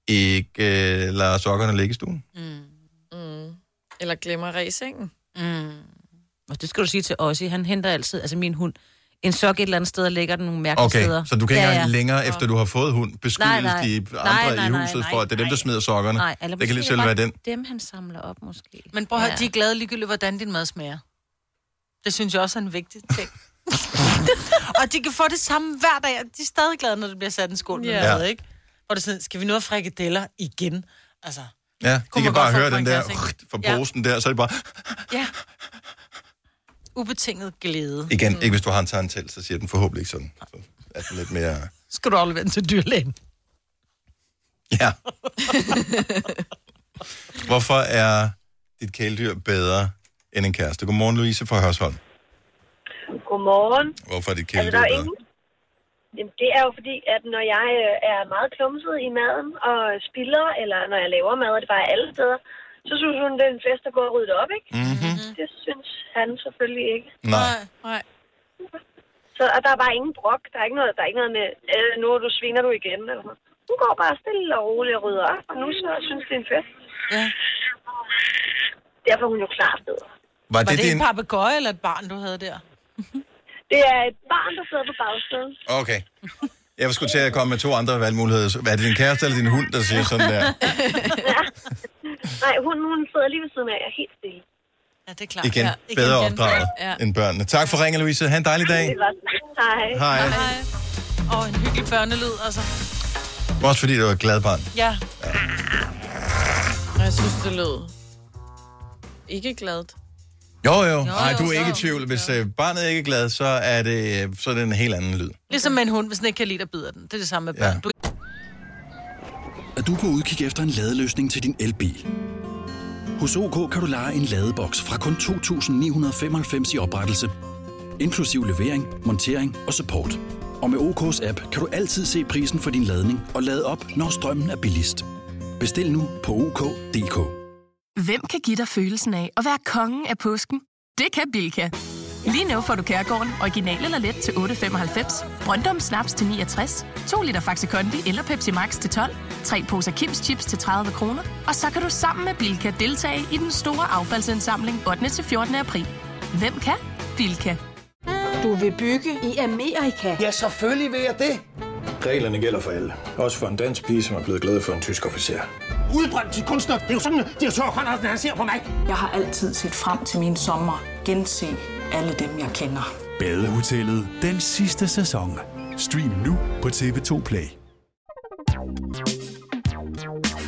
ikke øh, lader sokkerne ligge i stuen. Mm. Eller glemmer ræs i sengen. Mm. Og det skal du sige til Ossi. Han henter altid, altså min hund, en sok et eller andet sted og lægger den nogle mærkelige Okay, steder. så du kan ikke engang længere, efter du har fået hund, beskyldes Nej, nej. de andre nej, i nej, huset nej, for, at det er dem, der smider sokkerne. Nej, eller det kan lige selv være den. Dem, han samler op, måske. Men prøv at høre, Ja. de er glade ligegyldigt, hvordan din mad smager. Det synes jeg også er en vigtig ting. og de kan få det samme hver dag, og de er stadig glade, når det bliver sat en skål med Ja. mad, Ja. ikke? Hvor det sådan, skal vi nu have frikadeller igen? Altså, Ja, de kan bare høre den en der fra Ja. posen der, så er det bare... ja. Ubetinget glæde. Igen, ikke hvis du har en tarantel, så siger den forhåbentlig ikke sådan. Så er den lidt mere... Skal du aflevere den til dyrlægen? Ja. Hvorfor er dit kæledyr bedre end en kæreste? Godmorgen, Louise fra Hørsholm. Godmorgen. Hvorfor er dit Altså, kæledyr der er bedre? ingen... Jamen, det er jo fordi, at når jeg øh, er meget klumset i maden og spilder, eller når jeg laver mad, og det bare alle steder, så synes hun, det er en fest at gå og rydde op, ikke? Mm-hmm. Det synes han selvfølgelig ikke. Nej. Nej. Så og der er bare ingen brok. Der er ikke noget, der er ikke noget med, øh, nu er du sviner du igen. Eller sådan. noget. Hun går bare stille og roligt og rydder op, og nu så synes det er en fest. Ja. Derfor er hun jo klart bedre. Var Var det, det, det din... en papegøje eller et barn, du havde der? Det er et barn, der sidder på bagsædet. Okay. Jeg skulle til at komme med to andre valgmuligheder. Er det din kæreste eller din hund, der siger sådan der? Nej, hun, hun sidder lige ved siden af. Jeg er helt stille. Ja, det er klart. Igen, Ja, bedre opdraget Ja. end børnene. Tak for ringen, Louise. Ha' en dejlig dag. Hej. Hej. Hej. Og en hyggelig børnelyd, altså. Også fordi det var et glad barn. Ja. Og jeg synes, det lød ikke gladt. Jo, jo. Nej, du er ikke i tvivl. Hvis øh, barnet ikke er glad, så er det, øh, så er det en helt anden lyd. Ligesom med en hund, hvis den ikke kan lide, at bider den. Det er det samme med børn. Ja. Du... Er du på udkig efter en ladeløsning til din elbil? Hos OK kan du lege en ladeboks fra kun 2.995 i oprettelse, inklusiv levering, montering og support. Og med OK's app kan du altid se prisen for din ladning og lade op, når strømmen er billigst. Bestil nu på OK.dk. Hvem kan give dig følelsen af at være kongen af påsken? Det kan Bilka! Lige nu får du Kærgården original eller let til 8.95, Brøndum Snaps til 69, 2 liter Faxi Kondi eller Pepsi Max til 12, 3 poser Kims Chips til 30 kroner, og så kan du sammen med Bilka deltage i den store affaldsindsamling 8. til 14. april. Hvem kan? Bilka. Du vil bygge i Amerika? Ja, selvfølgelig vil jeg det. Reglerne gælder for alle. Også for en dansk pige, som er blevet glad for en tysk officer. Udbrændt til kunstner. Det er jo sådan, at de har tørt, han ser på mig. Jeg har altid set frem til min sommer. Gense alle dem, jeg kender. Badehotellet den sidste sæson. Stream nu på TV2 Play.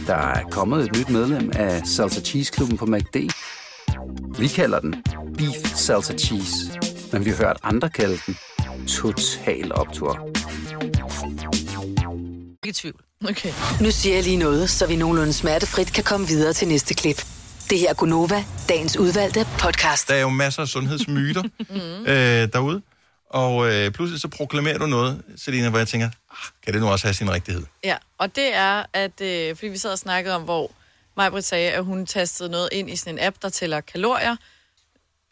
Der er kommet et nyt medlem af Salsa Cheese Klubben på MACD. Vi kalder den Beef Salsa Cheese, men vi har hørt andre kalde den Total Optor. Ikke i tvivl. Okay. Nu siger jeg lige noget, så vi nogenlunde smertefrit kan komme videre til næste klip. Det her er Gunova, dagens udvalgte podcast. Der er jo masser af sundhedsmyter Mm. øh, derude. Og øh, pludselig så proklamerer du noget, Selina, hvor jeg tænker, ah, kan det nu også have sin rigtighed? Ja, og det er, at øh, fordi vi sad og snakkede om, hvor Majbrit sagde, at hun tastede noget ind i sådan en app, der tæller kalorier,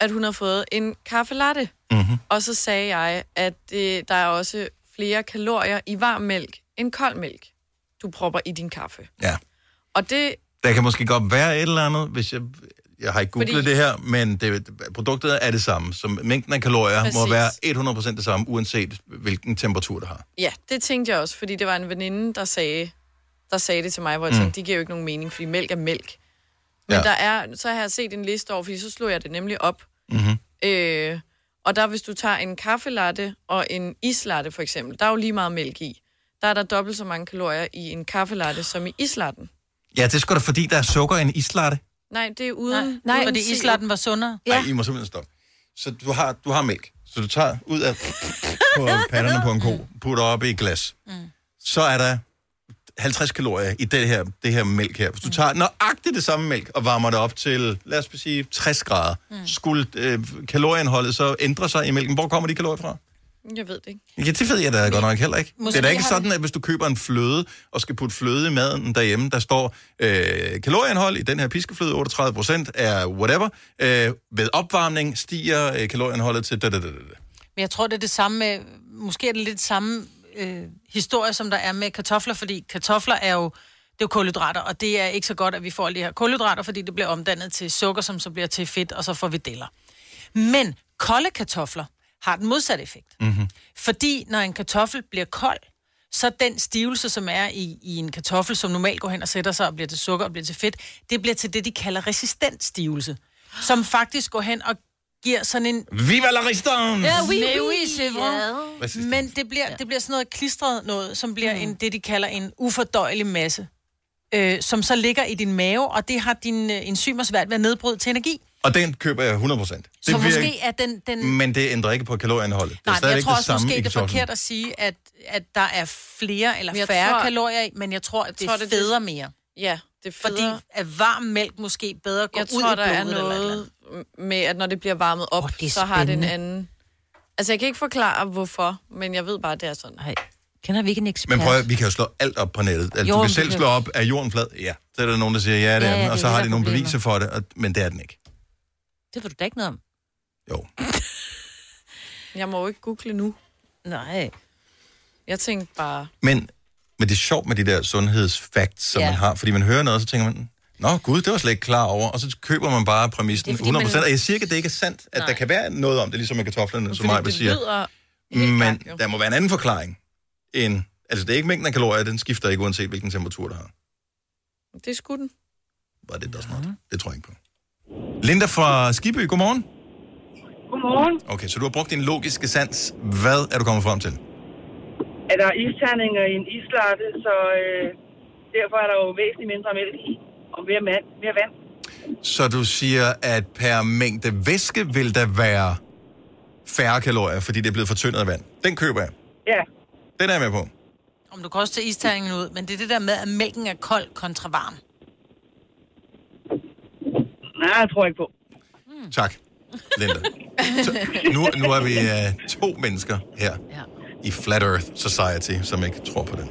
at hun har fået en kaffe latte. Mm-hmm. Og så sagde jeg, at det, der er også flere kalorier i varm mælk end kold mælk, du propper i din kaffe. Ja. Og det, Der kan måske godt være et eller andet, hvis jeg... Jeg har ikke googlet Fordi- det her, men det, produktet er det samme. Så mængden af kalorier Præcis. må være 100% det samme, uanset hvilken temperatur det har. ja, det tænkte jeg også, fordi det var en veninde, der sagde, der sagde det til mig, hvor jeg Mm. tænkte, det giver jo ikke nogen mening, fordi mælk er mælk. Men Ja. der er, så har jeg set en liste over, fordi så slog jeg det nemlig op. Mm-hmm. Øh, og der, hvis du tager en kaffelatte og en islatte for eksempel, der er jo lige meget mælk i. Der er der dobbelt så mange kalorier i en kaffelatte som i islatten. Ja, det er sgu da fordi, der er sukker i en islatte. Nej, det er uden... Nej, uden fordi islatten var sundere. Ja. I må simpelthen stoppe. Så du har, du har mælk. Så du tager ud af på panderne på en ko, putter op i et glas. Mm. Så er der 50 kalorier i det her, det her mælk her. Hvis du tager nøjagtigt det samme mælk og varmer det op til, lad os sige, 60 grader, mm. skulle øh, kalorieindholdet så ændre sig i mælken? Hvor kommer de kalorier fra? Jeg ved det ikke. Ja, det ved jeg da godt nok heller ikke. Måske det er da ikke sådan, at hvis du køber en fløde og skal putte fløde i maden derhjemme, der står øh, kalorieindhold i den her piskefløde, 38 procent er whatever. Øh, ved opvarmning stiger øh, kalorieindholdet til da, da, da, da. Men jeg tror, det er det samme med... Måske er det lidt samme øh, historie, som der er med kartofler, fordi kartofler er jo... Det er jo kulhydrater, og det er ikke så godt, at vi får alle de her kulhydrater, fordi det bliver omdannet til sukker, som så bliver til fedt, og så får vi deller. Men kolde kartofler har den modsatte effekt. Mm-hmm. Fordi når en kartoffel bliver kold, så den stivelse, som er i, i en kartoffel, som normalt går hen og sætter sig og bliver til sukker og bliver til fedt, det bliver til det, de kalder resistent stivelse. Som faktisk går hen og giver sådan en... Viva la resistance! Ja, oui, oui, oui, c'est vrai. Resistance. Men det bliver, det bliver sådan noget klistret noget, som bliver mm. en, det, de kalder en ufordøjelig masse, øh, som så ligger i din mave, og det har dine øh, enzymer svært ved at nedbryde til energi. Og den køber jeg 100 procent. Så måske er den... den Men det ændrer ikke på kalorieindholdet. Det er Nej, men stadigvæk jeg tror det også samme måske, det er forkert at sige, at, at der er flere eller jeg færre tror- kalorier i, men jeg tror, at det, tror, det det- feder mere. Ja, det Fordi federe. at varm mælk måske bedre går Jeg ud tror, i der er blodet eller et eller noget med, at når det bliver varmet op, oh, det er så har det en anden... Altså, jeg kan ikke forklare, hvorfor, men jeg ved bare, at det er sådan. Nej. Kender vi ikke en ekspert? Men prøv at, vi kan jo slå alt op på nettet. Altså, Jo, du kan selv kan- slå op, er jorden flad? Ja. Så er der nogen, der siger, ja, det er Ja, ja, den. Og det så er har det, de der er nogle beviser for det, og, men det er den ikke. Det ved du da ikke noget om. Jeg må jo ikke google nu. Nej. Jeg tænkte bare... Men, men det er sjovt med de der sundhedsfacts, som Ja. man har. Fordi man hører noget, og så tænker man, Nå gud, det var jeg slet ikke klar over. Og så køber man bare præmissen Det er fordi, 100%. man- Og jeg siger ikke, at det ikke er sandt, at Nej. der kan være noget om det, ligesom med kartoflerne, som mig det siger. lyder... Men der må være en anden forklaring. End, altså, det er ikke mængden af kalorier, den skifter ikke, uanset hvilken temperatur, der har. Det skulle den. Var det der smart? Det tror jeg ikke på. Linda fra Skibø, godmorgen. Godmorgen. Okay, så du har brugt din logiske sans. Hvad er du kommet frem til? Er der isterninger i en islatte, så øh, derfor er der jo væsentligt mindre mælk i, og mere, mand, mere vand. Så du siger, at per mængde væske vil der være færre kalorier, fordi det er blevet fortyndet af vand. Den køber jeg. Ja. Den er jeg med på. Om du kan også tage isterningen ud, men det er det der med, at mælken er kold kontra varm. Nej, jeg tror ikke på. Tak, Linda. Så, nu, nu er vi uh, to mennesker her ja. i Flat Earth Society, som ikke tror på den.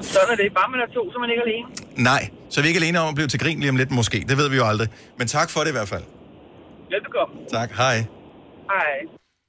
Sådan er det. Bare man er to, så man ikke alene. Nej, så er vi ikke alene om at blive til grin lige om lidt måske. Det ved vi jo aldrig. Men tak for det i hvert fald. Velbekomme. Tak, hej. Hej.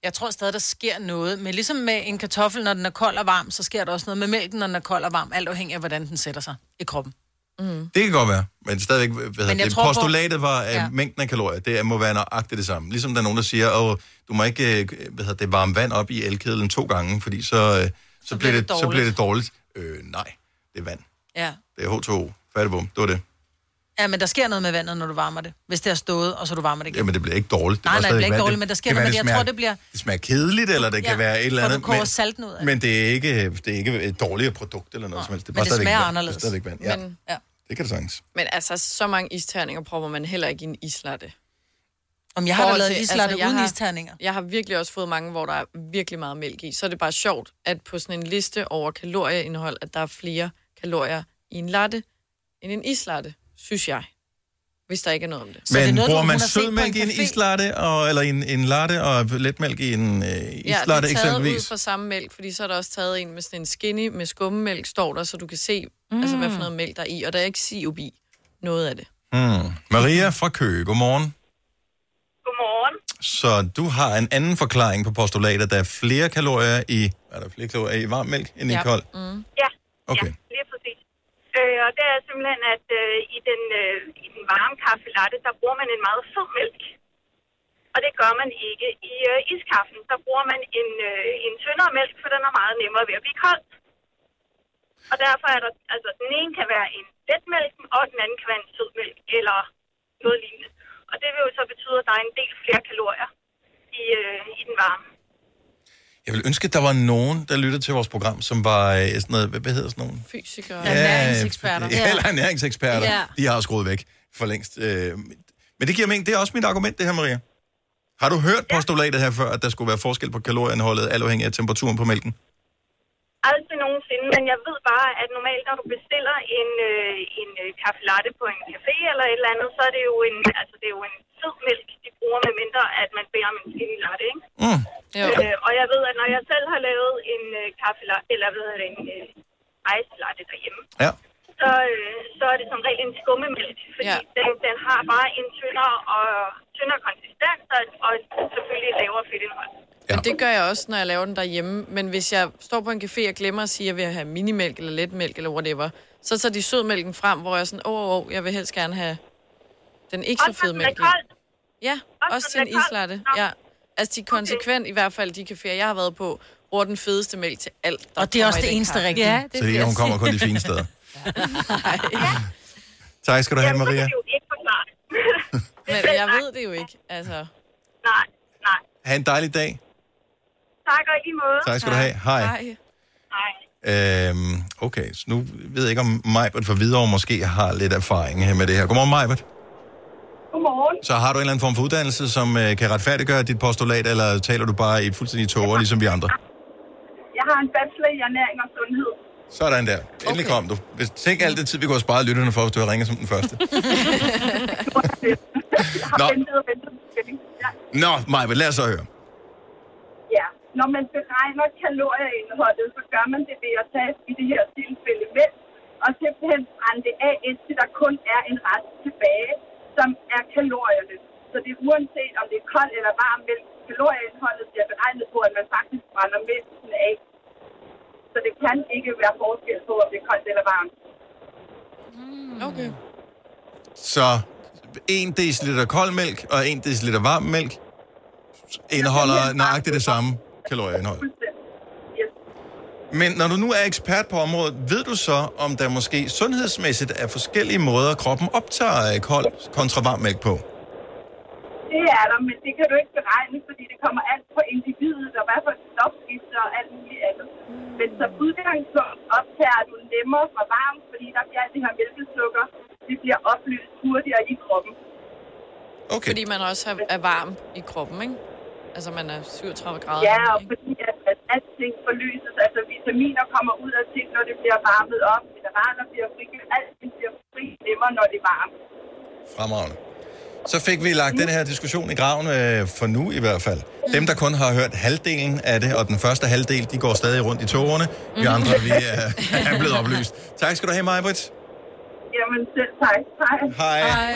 Jeg tror stadig, der sker noget. Men ligesom med en kartoffel, når den er kold og varm, så sker der også noget med mælken, når den er kold og varm. Alt afhængig af, hvordan den sætter sig i kroppen. Mm. Det kan godt være, men stadigvæk, hvad jeg det, tror postulatet var, at Ja. ja. mængden af kalorier, det må være nøjagtigt det samme. Ligesom der er nogen, der siger, at du må ikke øh, hvad hedder det, varme vand op i elkedlen to gange, fordi så, øh, så, så, bliver, det, så bliver det dårligt. Øh, nej, det er vand. Ja. Det er H2O. Færdigbom. Det var det. Ja, men der sker noget med vandet, når du varmer det. Hvis det har stået, og så du varmer det igen. Jamen, det bliver ikke dårligt. Nej, var nej, det bliver ikke dårligt, men der sker noget det. Jeg smager- tror, det bliver... Det smager kedeligt, eller det Ja, kan være et eller andet. men, salten ud af det. men det er, ikke, det er ikke et dårligere produkt eller noget som helst. Det Men det smager vand. anderledes. Det er stadigvæk vand. Ja, Men, ja. Det kan det sagtens. men altså, så mange isterninger propper man heller ikke i en islatte. Om jeg har da lavet til- islatte jeg uden har- isterninger. Jeg har virkelig også fået mange, hvor der er virkelig meget mælk i. Så er det bare sjovt, at på sådan en liste over kalorieindhold, at der er flere kalorier i en latte end en islatte, synes jeg. Hvis der ikke er noget om det. Men bruger man sødmælk i en islatte, og, eller en, en latte, og letmælk i en øh, Ja, det islatte er taget ud fra samme mælk, fordi så er der også taget en med sådan en skinny med skummemælk, står der, så du kan se, mm. altså, hvad for noget mælk der er i, og der er ikke sirup i noget af det. Hmm. Maria fra Køge, godmorgen. Godmorgen. Så du har en anden forklaring på postulatet. Der er flere kalorier i, er der flere kalorier i varm mælk end i kold? Mm. Ja, Okay. ja, lige præcis. Øh, og det er simpelthen, at øh, i, den, øh, i den varme kaffe latte, der bruger man en meget sød mælk. Og det gør man ikke i øh, iskaffen. Der bruger man en, øh, en tyndere mælk, for den er meget nemmere ved at blive kold. Og derfor er der, altså den ene kan være en letmælken, og den anden kan være en sødmælk eller noget lignende. Og det vil jo så betyde, at der er en del flere kalorier i, øh, i den varme. Jeg vil ønske, at der var nogen, der lyttede til vores program, som var øh, sådan noget, hvad, hvad hedder sådan nogen? Fysikere. Ja, Ernæringseksperter. Ja, eller ernæringseksperter. Ja. De har skruet væk for længst. Øh, Men det giver mening. Det er også mit argument, det her, Maria. Har du hørt postulatet her før, at der skulle være forskel på kalorieindholdet, alt afhængig af temperaturen på mælken? Aldrig nogensinde, men jeg ved bare, at normalt, når du bestiller en, øh, en øh, kaffe latte på en café eller et eller andet, så er det jo en, altså, det er jo en sød mælk, de bruger med mindre, at man beder om en skinny latte, ikke? Mm. Øh, og jeg ved, at når jeg selv har lavet en øh, kaffe eller hvad hedder det, en øh, ice latte derhjemme, Ja. så, øh, så er det som regel en skummemælk, fordi ja. den, den har bare en tyndere og tyndere konsistens og, og selvfølgelig et lavere fedtindhold. Ja. Men det gør jeg også, når jeg laver den derhjemme. Men hvis jeg står på en café og glemmer at sige, at jeg vil have minimælk eller letmælk eller whatever, så tager de sødmælken frem, hvor jeg er sådan, åh, oh, oh, jeg vil helst gerne have den ikke så Også fede den er mælk. Ja, Også også til en islatte. Ja. Altså, de er konsekvent, i hvert fald de caféer, jeg har været på, bruger den fedeste mælk til alt. Der Og det er også det eneste kaffe. rigtige. Ja, Så det, hun kommer kun de fine steder. Tak skal du have, Maria. jo ikke forklare det. Men jeg ved det jo ikke, altså. Nej, nej. Ha' en dejlig dag. Tak og i måde. Tak skal du have. Hej. Hej. Øhm, okay, så nu ved jeg ikke, om Majbert for videre måske har lidt erfaring her med det her. Godmorgen, Majbert. Godmorgen. Så har du en eller anden form for uddannelse, som øh, kan retfærdiggøre dit postulat, eller taler du bare i fuldstændig tåger, ligesom vi andre? Jeg har en bachelor i ernæring og sundhed. Sådan der. Endelig okay. kom du. Hvis, tænk alt det tid, vi kunne have sparet lytterne for, hvis du havde ringet som den første. Jeg har Nå. ventet og ventet på stilling. Ja. Nå, Majbert, lad os så høre. ja. Når man beregner kalorieindholdet, så gør man det ved at tage i det her tilfælde mælk, og simpelthen brænde det af, indtil der kun er en rest tilbage, som er kalorierne. Så det er uanset om det er kold eller varm mælk, kalorieindholdet bliver beregnet på, at man faktisk brænder mælken af. Så det kan ikke være forskel på, om det er koldt eller varmt. Okay. Så 1 dl kold mælk og 1 dl varm mælk indeholder nøjagtigt det samme kalorieindhold. Men når du nu er ekspert på området, ved du så, om der måske sundhedsmæssigt er forskellige måder, kroppen optager kold kontra varm mælk på? Det er der, men det kan du ikke beregne, fordi det kommer alt på individet, og hvad for et stofskifte og alt muligt andet. Men som udgangspunkt optager du nemmere fra varmt, fordi der bliver alt det her mælkesukker, det bliver opløst hurtigere i kroppen. Okay. Fordi man også er, er varm i kroppen, ikke? Altså, man er 37 grader. Ja, og fordi alting forløses, altså vitaminer kommer ud af ting, når det bliver varmet op, mineraler bliver frigivet, alting bliver fri nemmere, når det er varmt. Fremragende. Så fik vi lagt den her diskussion i graven, øh, for nu i hvert fald. Dem, der kun har hørt halvdelen af det, og den første halvdel, de går stadig rundt i togerne. Vi andre, vi er, er blevet oplyst. Tak skal du have, Majbrit. Jamen selv tak. Hej. Hej.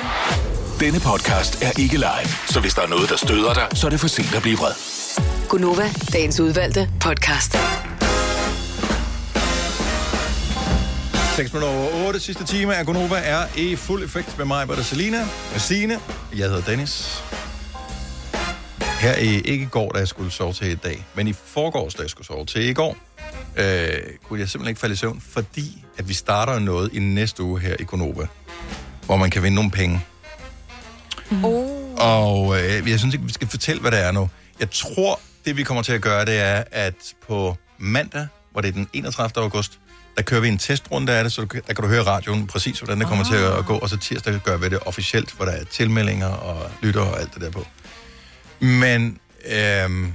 Denne podcast er ikke live, så hvis der er noget, der støder dig, så er det for sent at blive vred. Gunova, dagens udvalgte podcast. 6 minutter over 8. Sidste time af Gonova er i fuld effekt med mig, og Selina, med Signe. Jeg hedder Dennis. Her i ikke i går, da jeg skulle sove til i dag, men i forgårs, da jeg skulle sove til i går, øh, kunne jeg simpelthen ikke falde i søvn, fordi at vi starter noget i næste uge her i Gonova, hvor man kan vinde nogle penge. Oh. Og øh, jeg synes ikke, vi skal fortælle, hvad det er nu. Jeg tror, det vi kommer til at gøre, det er, at på mandag, hvor det er den 31. august, der kører vi en testrunde af det, så du, kan- der kan du høre radioen præcis, hvordan det kommer til at gå. Og så tirsdag gør vi det officielt, hvor der er tilmeldinger og lytter og alt det der på. Men øhm,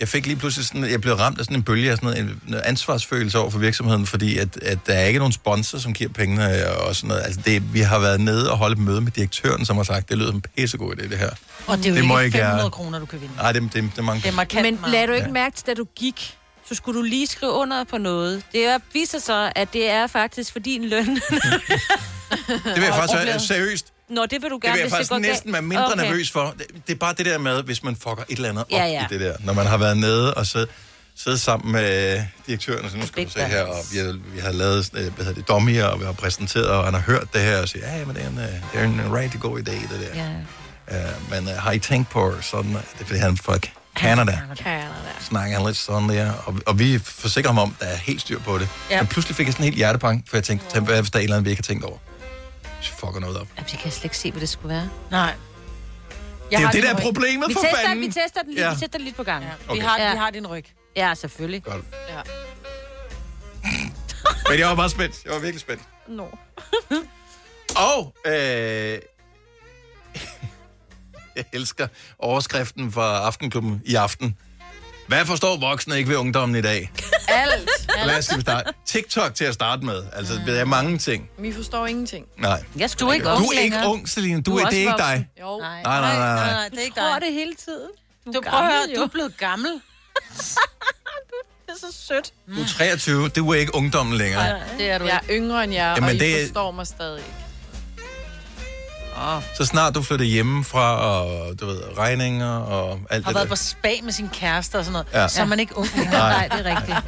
jeg fik lige pludselig sådan, jeg blev ramt af sådan en bølge af sådan noget, en, ansvarsfølelse over for virksomheden, fordi at, at der er ikke nogen sponsor, som giver pengene og sådan noget. Altså det, vi har været nede og holdt et møde med direktøren, som har sagt, det lyder en pissegod idé, det her. Og det er jo Det ikke ikke 500 være- kroner, du kan vinde. Nej, det, det, det er mange. Det er markant Men lad du ikke Ja. mærke til, da du gik, så skulle du lige skrive under på noget. Det er, viser så, at det er faktisk for din løn. Det vil jeg faktisk være seriøst. Nå, det vil du Det gerne, vil jeg faktisk det næsten være mindre okay. nervøs for. Det, det er bare det der med, hvis man fucker et eller andet op Ja, ja. i det der. Når man har været nede og siddet sidde sammen med direktøren, og så nu skal du se her, og vi har, vi har lavet øh, hvad hedder det, dommier, og vi har præsenteret, og han har hørt det her, og siger, ja, men det er en, øh, det er en rigtig god idé, det der. Ja. Uh, men uh, har I tænkt på sådan, det er fordi han er fra Canada, Canada. snakker han lidt sådan der, og, og vi forsikrer ham om, der er helt styr på det. Ja. Men pludselig fik jeg sådan en helt hjertepang, for jeg tænkte, tænk, hvad hvis der er et eller andet, vi ikke har tænkt over? Fucker noget op. Ja, vi kan slet ikke se, hvad det skulle være. Nej. Det er jo det, der er problemet, Vi for tester, fanden. vi tester den lige, Ja. vi tester den lige på gang. Ja. Okay. Vi, har, vi har din ryg. Ja, selvfølgelig. Godt. Ja. Men jeg var bare spændt. Jeg var virkelig spændt. No. Og øh, jeg elsker overskriften fra Aftenklubben i aften. Hvad forstår voksne ikke ved ungdommen i dag? Alt. Skal vi starte? TikTok til at starte med. Altså, det er mange ting. Vi forstår ingenting. Nej. Jeg Du er ikke Du ung er ikke ung, Celine. Du, Du er, det er ikke dig. Jo. Nej. Nej, nej, nej, nej. nej, det er ikke dig. det hele tiden. Du, Du prøver du er blevet gammel. Det er så sødt. Du er 23. Du er ikke ungdommen længere. Nej, det er du Jeg ikke. er yngre end jer, Jamen, og I det forstår mig stadig ikke. Så snart du flytter hjemmefra, og du ved, regninger og alt Har det været der. på spa med sin kæreste og sådan noget. Ja. Så er man ikke ung længere. Nej. Nej, det er rigtigt.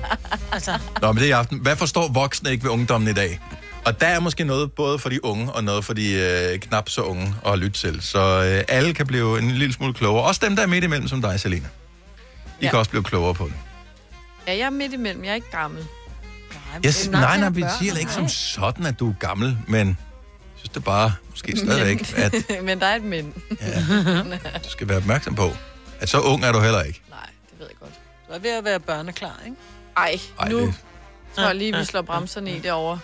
Altså, Nå, men det er i aften. Hvad forstår voksne ikke ved ungdommen i dag? Og der er måske noget både for de unge og noget for de øh, knap så unge at lytte til. Så øh, alle kan blive en lille smule klogere. Også dem, der er midt imellem, som dig, Selina. De ja. Kan også blive klogere på det. Ja, jeg er midt imellem. Jeg er ikke gammel. Yes, Nej, nej, til nej, at vi siger ikke som nej. sådan, at du er gammel, men jeg synes det bare måske stadigvæk, at men der er et men. du skal være opmærksom på, at så ung er du heller ikke. Nej, det ved jeg godt. du er ved at være børneklar, ikke? Ej, Ej, nu det- tror jeg lige, vi slår bremserne i derovre.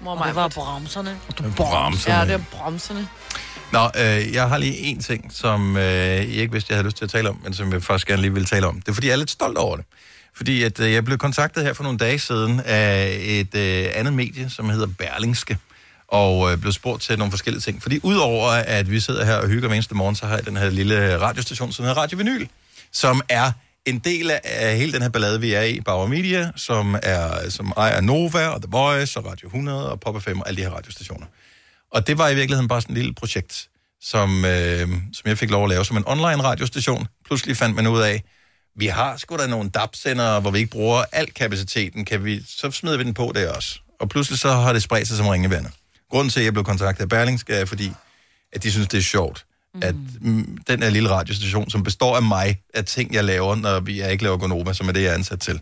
Mor mig. det var bremserne. Bremserne. Ja, det er bremserne. Nå, øh, jeg har lige en ting, som øh, jeg ikke vidste, jeg havde lyst til at tale om, men som jeg faktisk gerne lige vil tale om. Det er, fordi jeg er lidt stolt over det. Fordi at, øh, jeg blev kontaktet her for nogle dage siden af et øh, andet medie, som hedder Berlingske, og øh, blev spurgt til nogle forskellige ting. Fordi udover at vi sidder her og hygger hver eneste morgen, så har jeg den her lille radiostation, som hedder Radio Vinyl, som er en del af, hele den her ballade, vi er i, Bauer Media, som, er, som ejer Nova og The Voice og Radio 100 og Pop FM og alle de her radiostationer. Og det var i virkeligheden bare sådan et lille projekt, som, øh, som jeg fik lov at lave som en online radiostation. Pludselig fandt man ud af, vi har sgu da nogle DAB-sendere, hvor vi ikke bruger al kapaciteten. Kan vi, så smider vi den på der også. Og pludselig så har det spredt sig som ringevandet. Grunden til, at jeg blev kontaktet af Berlingske, er fordi, at de synes, det er sjovt, mm. at mm, den her lille radiostation, som består af mig, af ting, jeg laver, når vi jeg ikke laver Gonova, som er det, jeg er ansat til,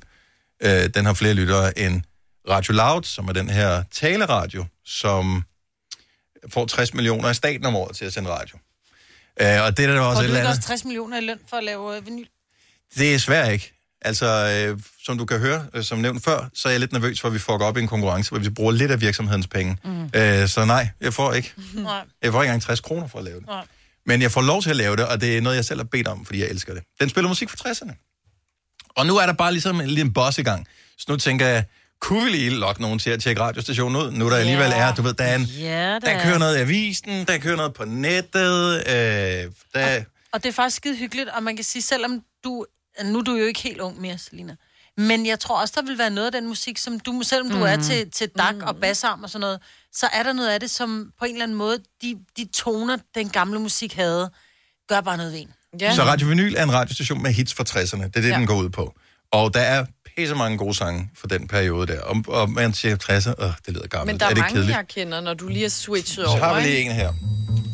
øh, den har flere lyttere end Radio Loud, som er den her taleradio, som får 60 millioner af staten om året til at sende radio. Øh, og det er der også Får et du eller andet... også 60 millioner i løn for at lave øh, vinyl? Det er svært ikke. Altså, øh, som du kan høre, øh, som nævnt før, så er jeg lidt nervøs for, at vi får op i en konkurrence, hvor vi bruger lidt af virksomhedens penge. Mm. Øh, så nej, jeg får ikke. Nej. Jeg får ikke engang 60 kroner for at lave det. Nej. Men jeg får lov til at lave det, og det er noget, jeg selv har bedt om, fordi jeg elsker det. Den spiller musik fra 60'erne. Og nu er der bare ligesom en lille boss i gang. Så nu tænker jeg, kunne vi lige lokke nogen til at tjekke radiostationen ud, nu der alligevel er, du ved, der, er en, Ja, der kører noget i avisen, der kører noget på nettet, øh, der... Og det er faktisk skide hyggeligt, og man kan sige, selvom du... Nu er du jo ikke helt ung mere, Selina. Men jeg tror også, der vil være noget af den musik, som du, selvom du mm. er til, til dak mm. og bassarm og sådan noget, så er der noget af det, som på en eller anden måde, de, de toner, den gamle musik havde, gør bare noget ved en. Ja. Så Radio Vinyl er en radiostation med hits fra 60'erne. Det er det, ja. Den går ud på. Og der er pisse mange gode sange fra den periode der. Og, og man siger 60'er, øh, det lyder gammelt. Men der er, er det mange, kedeligt? jeg kender, når du lige har switchet Så over. har vi lige en her.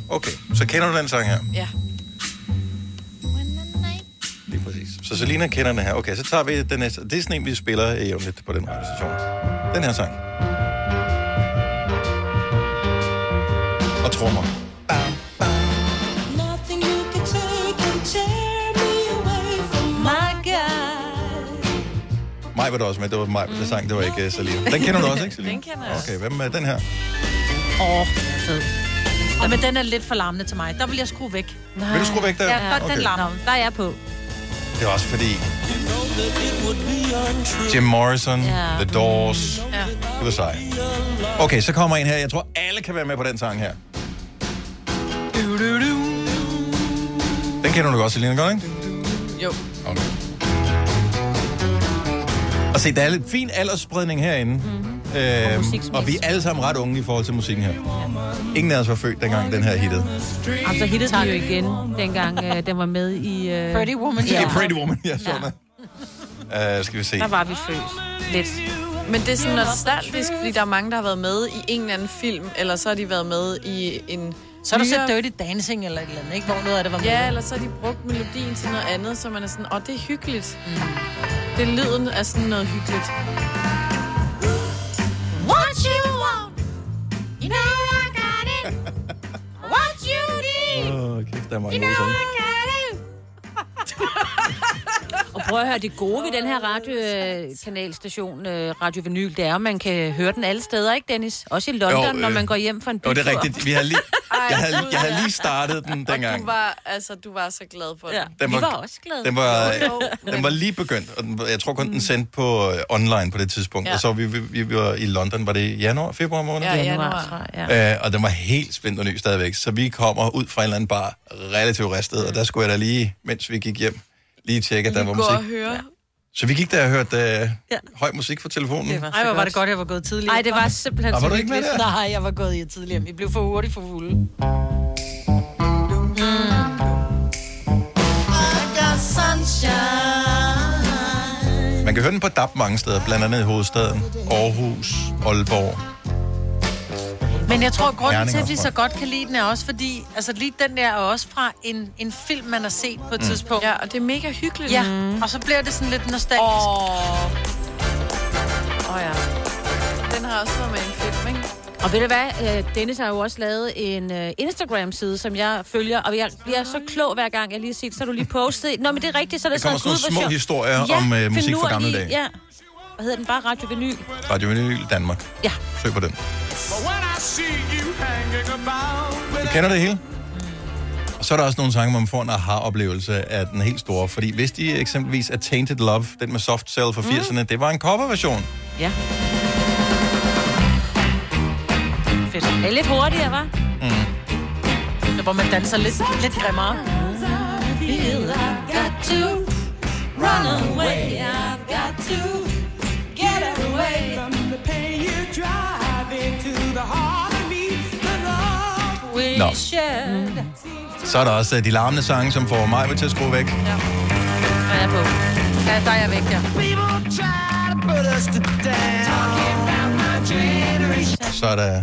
Okay, så kender du den sang her? Ja. Så Selina kender den her. Okay, så tager vi den næste. Det er sådan en, vi spiller jævnligt på den radiostation. Den her sang. Og trommer. Nothing you can take can tear me away from my guy. Mig var der også med. Det var mig, der sang. Det var ikke uh, Selina. Den kender du også, ikke, Selina? Den kender jeg også. Okay, hvem er den her? Åh, oh, fed. Ja, men den er lidt for larmende til mig. Der vil jeg skrue væk. Nej. Vil du skrue væk der? Ja, godt, Okay. den larmer. Der er jeg på. Det er også fordi... Jim Morrison, Ja. The Doors, Ja. det var sej. Okay, så kommer en her. Jeg tror, alle kan være med på den sang her. Den kender du godt, Selina, godt, ikke? Jo. Okay. Og se, der er lidt fin aldersspredning herinde. Mm-hmm. Øh, og vi er alle sammen ret unge i forhold til musikken her. Ingen af os var født, dengang den her hittede. Og så hittede den jo igen, dengang øh, den var med i... Øh... Pretty Woman. Ja. I Pretty Woman, ja, sådan ja. Uh, skal vi se. Der var vi født. Lidt. Men det er sådan nostalgisk, fordi der er mange, der har været med i en eller anden film, eller så har de været med i en... Så har du set Dirty Dancing eller et eller andet, ikke? Hvor noget af det var med. Ja, eller så har de brugt melodien til noget andet, så man er sådan, åh, det er hyggeligt. Mm. Det lyden er sådan noget hyggeligt. Der er mange gode sange. Og prøv at høre, det gode ved den her radiokanalstation, øh, Radio Vinyl, det er, at man kan høre den alle steder, ikke Dennis? Også i London, Jo, jo, øh, når man går hjem fra en Jo, bytur. det er rigtigt. Vi har lige, jeg, havde, jeg havde lige startet den Og dengang. du var, altså, du var så glad for ja. den. Den Vi var- var også glade. Den var, Jo, jo, den var lige begyndt, og den, var- jeg tror kun, den sendte på øh, online på det tidspunkt. Ja. Og så vi, vi, vi var i London, var det i januar, februar måned? Ja, januar, ja. Øh, og den var helt spændt og ny stadigvæk. Så vi kommer ud fra en eller anden bar, relativt ristet, og der skulle jeg da lige, mens vi gik hjem, lige tjekke, at der var Gå og musik. høre. Ja. Så vi gik der og hørte øh, høj musik fra telefonen. Det var Ej, hvor var det godt, jeg var gået tidligere. Ej, det var simpelthen Og var du ikke med der? Nej, jeg var gået i tidligere. Vi blev for hurtigt for fulde. Man kan høre den på DAB mange steder, blandt andet i hovedstaden, Aarhus, Aalborg. Men jeg tror, grunden til, at vi så godt kan lide den, er også fordi, altså lige den der er også fra en, en film, man har set på et Mm. tidspunkt. Ja, og det er mega hyggeligt. Ja, og så bliver det sådan lidt nostalgisk. Åh, oh, ja. Den har også været med i en film, ikke? Og ved du hvad, øh, Dennis har jo også lavet en øh, Instagram-side, som jeg følger, og jeg bliver så klog hver gang, jeg lige har set, så har du lige postet. Nå, men det er rigtigt, så er det Der kommer sådan, hvor nogle små historier om, øh, find musik fra gamle dage. Ja. Hvad hedder den? Bare Radio Vinyl. Radio Vinyl Danmark. Ja. Søg på den. Du kender det hele? Og så er der også nogle sange, hvor man får en aha-oplevelse af den helt store. Fordi hvis de eksempelvis er Tainted Love, den med Soft Cell fra 80'erne, det var en coverversion. Ja. Fedt. Det er lidt hurtigere, var? Mm. Hvor man danser lidt, lidt grimmere. Feel Nå. shared. Så er der også øh, de larmende sange, som får mig til at skrue væk. Der er jeg på. Ja, der er jeg væk, ja. Så er der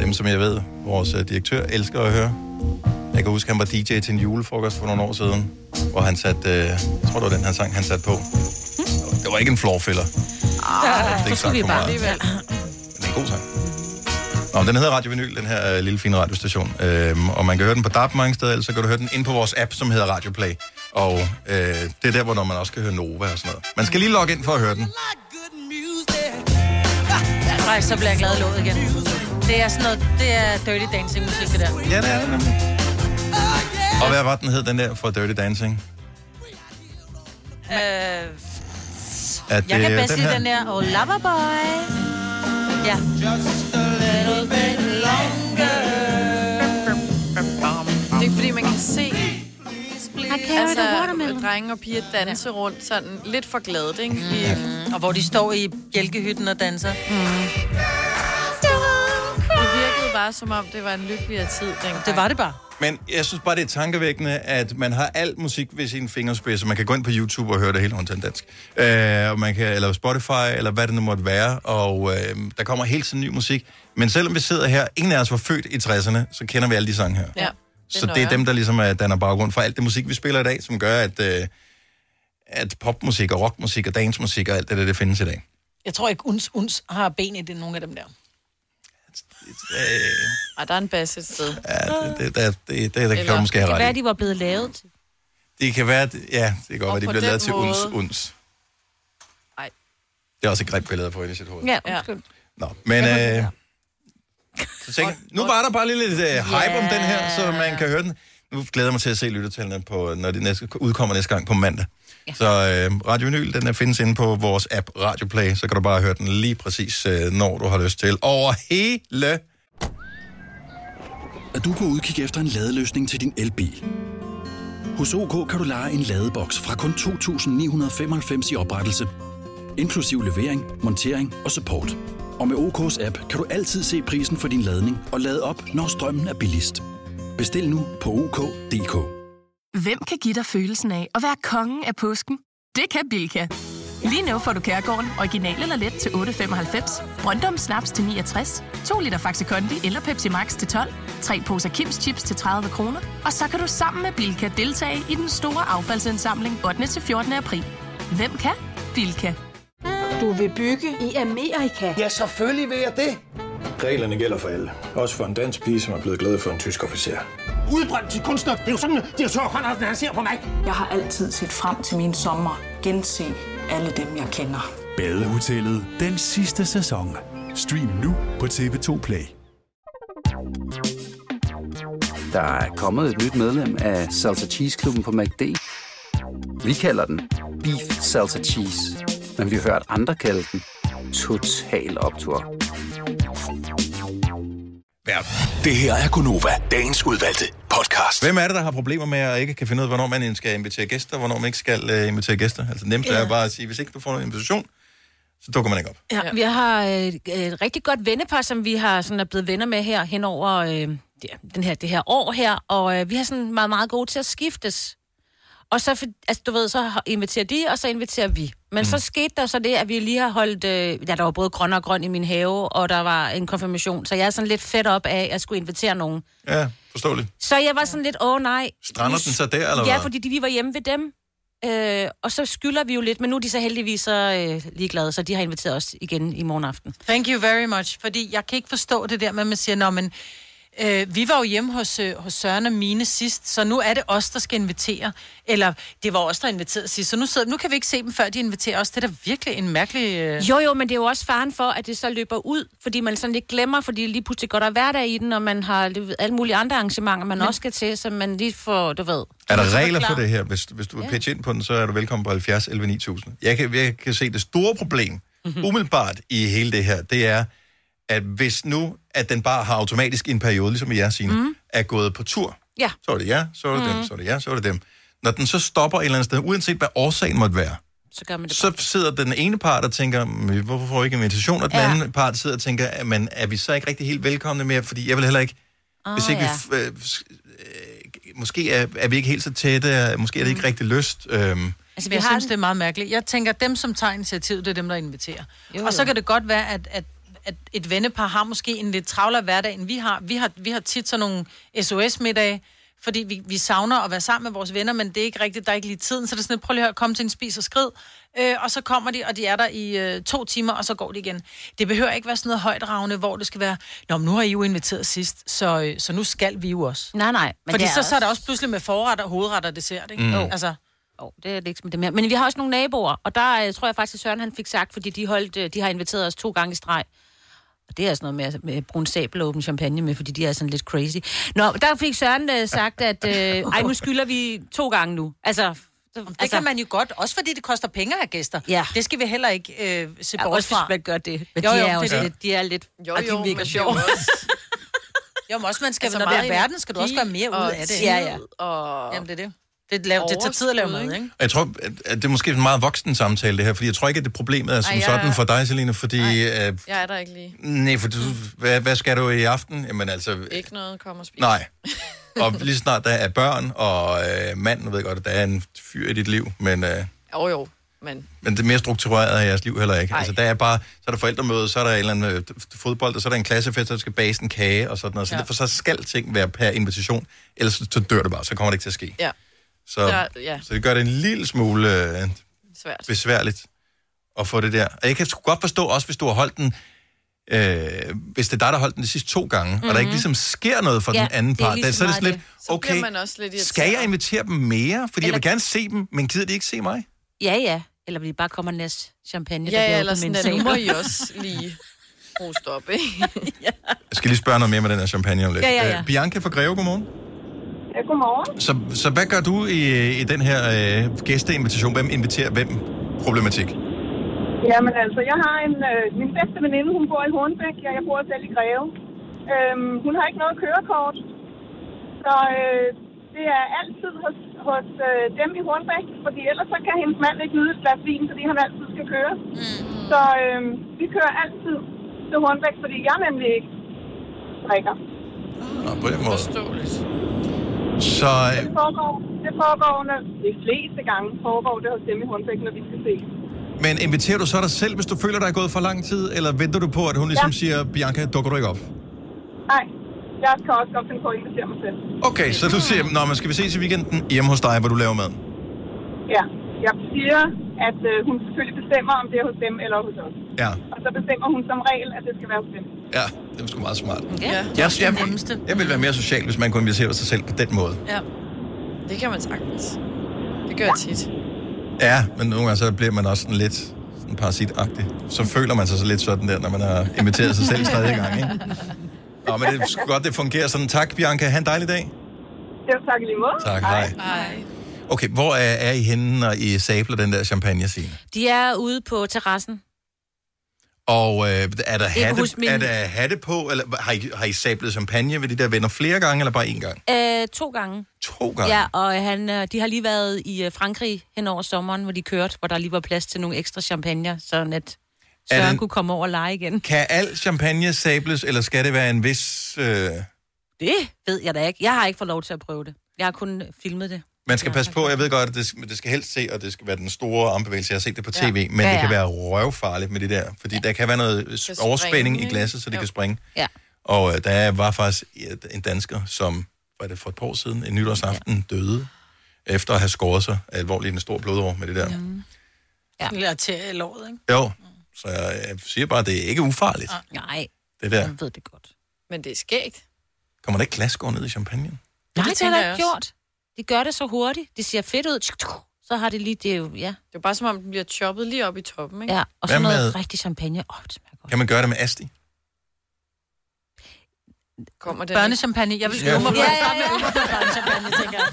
dem, som jeg ved, vores øh, direktør elsker at høre. Jeg kan huske, han var DJ til en julefrokost for nogle år siden, hvor han satte, øh, jeg tror, det var den her sang, han satte på. Det var ikke en floorfiller. Ah, ikke så skulle vi bare alligevel. Men det er en god sang. Nå, den hedder Radio Vinyl, den her øh, lille fine radiostation. Øhm, og man kan høre den på DAB mange steder, eller så kan du høre den ind på vores app, som hedder Radio Play. Og øh, det er der, hvor man også kan høre Nova og sådan noget. Man skal lige logge ind for at høre den. Nej, så bliver jeg glad i låget igen. Det er sådan noget, det er dirty dancing musik, det der. Ja, det er det nemlig. Og hvad var den hed, den der fra Dirty Dancing? Øh, At, jeg kan bedst lide den der, oh loverboy. Ja. Altså, drenge og piger danse rundt sådan lidt for gladet, ikke? I, Og hvor de står i bjælkehytten og danser. Mm. det virkede bare som om, det var en lykkeligere tid dengang. Det var det bare. Men jeg synes bare, det er tankevækkende, at man har al musik ved sin fingerspids, og man kan gå ind på YouTube og høre det hele undtagen dansk. Øh, og man kan, eller Spotify, eller hvad det nu måtte være, og øh, der kommer hele tiden ny musik. Men selvom vi sidder her, ingen af os var født i 60'erne, så kender vi alle de sange her. Ja. Så det er dem, der ligesom er, danner baggrund for alt det musik, vi spiller i dag, som gør, at, øh, at popmusik og rockmusik og dancemusik og alt det der, det findes i dag. Jeg tror ikke, uns, uns har ben i det, nogle af dem der. Øh, Og der er en bass et sted. ja, det, det, det, det, det, det kan du måske det have kan ret være, de var blevet lavet til. Det kan være, at- ja, det kan godt være, de den lavet til uns, uns. Ej. Det er også et grimt billede på i sit hoved. Ja, undskyld. Nå, men øh, så tænker, jeg, nu var der bare lige lidt øh, hype om den her, så man kan høre den. Nu glæder jeg mig til at se lyttertallene, på, når det næste, udkommer næste gang på mandag. Ja. Så øh, Radio Vinyl, den er findes inde på vores app Radio Play, så kan du bare høre den lige præcis, øh, når du har lyst til. Over hele... Er du på udkig efter en ladeløsning til din elbil? Hos OK kan du lege en ladeboks fra kun 2.995 i oprettelse, inklusiv levering, montering og support. Og med OK's app kan du altid se prisen for din ladning og lade op, når strømmen er billigst. Bestil nu på OK.dk. Hvem kan give dig følelsen af at være kongen af påsken? Det kan Bilka! Lige nu får du Kærgården original eller let til 8.95, Brøndum Snaps til 69, 2 liter Faxi Kondi eller Pepsi Max til 12, 3 poser Kims Chips til 30 kroner, og så kan du sammen med Bilka deltage i den store affaldsindsamling 8. til 14. april. Hvem kan? Bilka. Du vil bygge i Amerika? Ja, selvfølgelig vil jeg det. Reglerne gælder for alle. Også for en dansk pige, som er blevet glad for en tysk officer. Udbrændt til kunstner. Det er jo sådan, at direktør Conradsen, han ser på mig. Jeg har altid set frem til min sommer. Gense alle dem, jeg kender. Badehotellet den sidste sæson. Stream nu på TV2 Play. Der er kommet et nyt medlem af Salsa Cheese Klubben på MACD. Vi kalder den Beef Salsa Cheese, men vi har hørt andre kalde den Total Optor. Det her er Gunova, dagens udvalgte podcast. Hvem er det, der har problemer med at ikke kan finde ud af, hvornår man skal invitere gæster, og hvornår man ikke skal uh, invitere gæster? Altså nemt ja. er bare at sige, hvis ikke du får nogen invitation, så dukker man ikke op. Ja, vi har øh, et rigtig godt vennepar, som vi har sådan er blevet venner med her hen over øh, den her, det her år her, og øh, vi har sådan meget, meget gode til at skiftes. Og så, altså, du ved, så inviterer de, og så inviterer vi. Men mm. så skete der så det, at vi lige har holdt... Øh, ja, der var både grøn og grøn i min have, og der var en konfirmation, så jeg er sådan lidt fedt op af, at jeg skulle invitere nogen. Ja, forståeligt. Så jeg var sådan lidt, åh nej. Strander den så der, eller Ja, hvad? fordi de, vi var hjemme ved dem. Øh, og så skylder vi jo lidt, men nu er de så heldigvis så øh, ligeglade, så de har inviteret os igen i morgen aften. Thank you very much, fordi jeg kan ikke forstå det der med, at man siger, Nå, men øh, vi var jo hjemme hos, øh, hos Søren og Mine sidst, så nu er det os, der skal invitere. Eller det var os, der inviterede sidst, så nu, sidder, nu kan vi ikke se dem, før de inviterer os. Det er da virkelig en mærkelig... Øh... Jo, jo, men det er jo også faren for, at det så løber ud, fordi man sådan lidt glemmer, fordi lige pludselig går der hverdag i den, og man har ved, alle mulige andre arrangementer, man Men- også skal til, så man lige får, du ved... Er der regler for det her? Hvis, hvis du vil pitche ind på den, så er du velkommen på 70 11 9000. Jeg kan, jeg kan se, det store problem, mm-hmm. umiddelbart i hele det her, det er, at hvis nu, at den bare har automatisk en periode, ligesom i jeres Signe, Mhm. mm. er gået på tur, Ja. så er det jer, så er det mm. dem, Mhm. så er det jer, så er det dem. Når den så stopper et eller andet sted, uanset hvad årsagen måtte være, Så gør man det så sidder den ene part og tænker, "Men hvorfor får jeg ikke invitation? Og den Ja. ja. anden part sidder og tænker, men er vi så ikke rigtig helt velkomne mere? Fordi jeg vil heller ikke, Ah, hvis ikke ja. vi, øh, øh, måske er, er vi ikke helt så tætte, måske er det ikke rigtig lyst. Øhm, Altså, jeg synes, det er meget mærkeligt. Jeg tænker, dem, som tager initiativet, det er dem, der inviterer. Jo, og så jo. kan det godt være, at, at, at et vennepar har måske en lidt travlere hverdag, end vi har. Vi har, vi har tit sådan nogle SOS-middage, fordi vi, vi savner at være sammen med vores venner, men det er ikke rigtigt, der er ikke lige tiden, så det er sådan prøv lige at høre, kom til en spis og skrid, øh, og så kommer de, og de er der i øh, to timer, og så går de igen. Det behøver ikke være sådan noget højdragende, hvor det skal være, nå, men nu har I jo inviteret sidst, så, øh, så nu skal vi jo også. Nej, nej. Men Fordi det er så, så er der også- også pludselig med forret og hovedret og dessert, ikke? Mm. Altså, Oh, det er det ikke det mere. Men vi har også nogle naboer, og der øh, tror jeg faktisk, at Søren han fik sagt, fordi de, holdt, øh, de har inviteret os to gange i streg. Og det er sådan noget med, med brun sabel og åben champagne med, fordi de er sådan lidt crazy. Nå, der fik Søren øh, sagt, at øh, ej, nu skylder vi to gange nu. Altså, så, det altså, kan man jo godt, også fordi det koster penge at have gæster. Ja. Det skal vi heller ikke øh, se Ja, bort også fra. hvis man gør det. Men Jo, de jo, er det også er lidt, de er lidt... Jo, og de jo, er mega men sjove. det er jo også- Jo, men også man skal, Altså, altså, når det er verden, skal du også gøre mere ud af det. Ja, ja. Og... Jamen, det er det. Det, laver, det tager tid at lave mad, ikke? jeg tror, at at det er måske en meget voksen samtale, det her, fordi jeg tror ikke, at det problemet er som Ej, jeg- sådan for dig, Selina, fordi... Øh, Jeg er der ikke lige. nej, for du, hvad, hvad skal du i aften? Jamen altså... Ikke noget, kom og spis. Nej. Og lige snart der er børn og øh, mand, nu ved jeg godt, at der er en fyr i dit liv, men, øh, Jo, jo, men... men det er mere struktureret af jeres liv heller ikke. Ej. Altså der er bare, så er der forældremøde, så er der en eller anden øh, fodbold, og så er der en klassefest, der skal bage en kage og sådan noget. Så Ja. derfor så skal ting være per invitation, ellers så, så dør det bare, så kommer det ikke til at ske. Ja. Så, Der- ja. så det gør det en lille smule øh, Svært. besværligt at få det der. Og jeg kan sgu godt forstå også, hvis du har holdt den, øh, hvis det er dig, der har holdt den de sidste to gange, mm-hmm. og der ikke ligesom sker noget for Ja, den anden det er part, lige der, så er det så sådan lidt, det. Okay, man også lidt irriteret. skal jeg invitere dem mere? Fordi Eller- jeg vil gerne se dem, men gider de ikke se mig? Ja, ja. Eller vil de bare komme og næste champagne, der Ja, bliver eller sådan, en at nu må? I også lige hoste op, ikke? Jeg skal lige spørge noget mere med den her champagne om lidt. Ja, ja, ja. Øh, Bianca fra Greve, godmorgen. Ja, godmorgen. Så, så hvad gør du i, i den her øh, gæsteinvitation? Hvem inviterer hvem? Problematik. Jamen altså, jeg har en, øh, min bedste veninde, hun bor i Hornbæk, og jeg bor selv i Greve. Øhm, hun har ikke noget kørekort, så øh, det er altid hos, hos øh, dem i Hornbæk, fordi ellers så kan hendes mand ikke nyde et glas vin, fordi han altid skal køre. Mm. Så øh, vi kører altid til Hornbæk, fordi jeg nemlig ikke drikker. Nå, på den måde. Forståeligt. Så øh, Det foregår, det foregår når, de fleste gange foregår det hos dem i Hornbæk, når vi skal se. Men inviterer du så dig selv, hvis du føler, der er gået for lang tid, eller venter du på, at hun ligesom ja. siger, Bianca, dukker du ikke op? Nej, jeg kan også godt finde på at invitere mig selv. Okay, så du siger, Nå, men skal vi ses i weekenden hjemme hos dig, hvor du laver maden? Ja, jeg siger at øh, hun selvfølgelig bestemmer, om det er hos dem eller hos os. Ja. Og så bestemmer hun som regel, at det skal være hos dem. Ja, det er sgu meget smart. Ja, Jeg, det er jeg, det nemmeste. jeg vil være mere social, hvis man kunne invitere sig selv på den måde. Ja. Det kan man sagtens. Det gør jeg tit. Ja, men nogle gange så bliver man også sådan lidt sådan parasitagtig. Så føler man sig så lidt sådan der, når man har inviteret sig selv tredje gang, ikke? Nå, men det er godt, det fungerer sådan. Tak, Bianca. Ha' en dejlig dag. Det var tak lige måde. Tak, hej. Hej. Okay, hvor er, er I henne, når I sabler den der champagne, Signe? De er ude på terrassen. Og øh, er, der hatte, min- er der hatte på, eller har I, har I sablet champagne ved de der venner flere gange, eller bare én gang? Øh, to gange. To gange? Ja, og han, øh, de har lige været i øh, Frankrig hen over sommeren, hvor de kørte, hvor der lige var plads til nogle ekstra champagne, så at Søren den- kunne komme over og lege igen. Kan al champagne sables, eller skal det være en vis... Øh... Det ved jeg da ikke. Jeg har ikke fået lov til at prøve det. Jeg har kun filmet det. Man skal passe på, jeg ved godt, at det, skal- det skal helst se, og det skal være den store armbevægelse. Jeg har set det på tv, Ja. men Ja, det kan ja. være røvfarligt med det der, fordi der kan være noget kan springe, overspænding i glasset, så det Jo. kan springe. Ja. Og øh, der var faktisk en dansker, som, var det for et par år siden, en nytårsaften, døde, efter at have skåret sig alvorligt en stor blodår med det der. Ja. Lidt arterie i låret, ikke? Jo, så jeg, jeg siger bare, det er ikke ufarligt, Nej, det der. jeg ved det godt. Men det er skægt. Kommer der ikke glasgård ned i champagne? Nej, det, det har jeg der ikke også. gjort. De gør det så hurtigt. Det ser fedt ud. Så har det lige, det er jo, ja. Det er bare som om, den bliver choppet lige op i toppen, ikke? Ja, og så Hvad noget med- rigtig champagne. Åh, det Kan man gøre det med asti? Kommer det Børnechampagne. Jeg vil Ja. ja. mig Ja, ja, ja, børnechampagne, tænker jeg.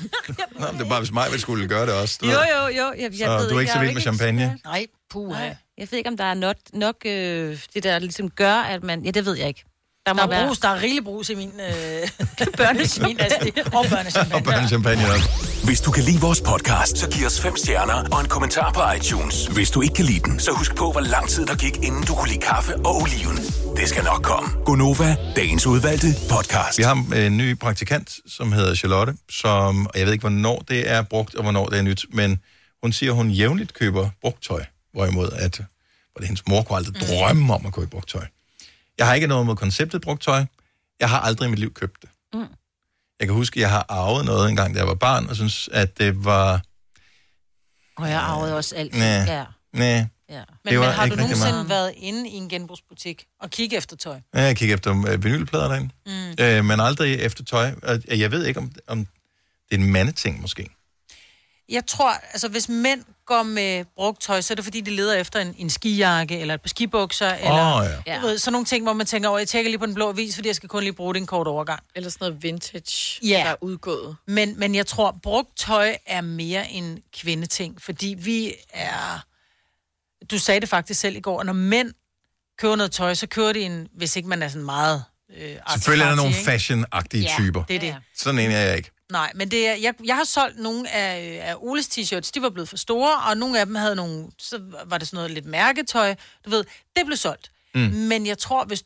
Nå, det er bare, hvis mig vil skulle gøre det også. Du Jo, jo, jo. Jeg, jeg Så ved du er ikke så vild med champagne? Nej, puha. Jeg ved ikke, om der er nok, nok øh, det der ligesom gør, at man... Ja, det ved jeg ikke. Der, må der er være- brus, der er rigelig brus i min øh, børnechampagne. og børnechampagne. Og børnechampagne også. Hvis du kan lide vores podcast, så giv os fem stjerner og en kommentar på iTunes. Hvis du ikke kan lide den, så husk på, hvor lang tid der gik, inden du kunne lide kaffe og oliven. Det skal nok komme. Gonova, dagens udvalgte podcast. Vi har en ny praktikant, som hedder Charlotte, som, og jeg ved ikke, hvornår det er brugt, og hvornår det er nyt, men hun siger, at hun jævnligt køber brugt tøj, hvorimod at, hvor det hendes mor kunne aldrig drømme om at købe brugt tøj. Jeg har ikke noget mod konceptet brugt tøj. Jeg har aldrig i mit liv købt det. Mm. Jeg kan huske, at jeg har arvet noget engang, da jeg var barn, og synes, at det var... Og jeg arvede også alt. Næh, Ja. næh. Ja. Men, men har du nogensinde meget. været inde i en genbrugsbutik og kigge efter tøj? Ja, Jeg kigger efter øh, vinylplader derinde, Mm. øh, men aldrig efter tøj. Og Jeg ved ikke, om, om det er en mandeting måske. Jeg tror, altså hvis mænd går med brugt tøj, så er det fordi, de leder efter en, en skijakke, eller et par skibukser, eller Åh, ja. du ved, sådan nogle ting, hvor man tænker, åh, jeg tjekker lige på den blå vis, fordi jeg skal kun lige bruge det en kort overgang. Eller sådan noget vintage, Ja. der er udgået. Men, men jeg tror, brugt tøj er mere en kvindeting, fordi vi er... Du sagde det faktisk selv i går, når mænd køber noget tøj, så kører de en, hvis ikke man er sådan meget... Øh, Selvfølgelig er der nogle fashion-agtige Ja, typer. det er det. Sådan en er jeg ikke. Nej, men det er, jeg, jeg har solgt nogle af, af Oles t-shirts, de var blevet for store, og nogle af dem havde nogle, så var det sådan noget lidt mærketøj, du ved, det blev solgt. Mm. Men jeg tror, hvis...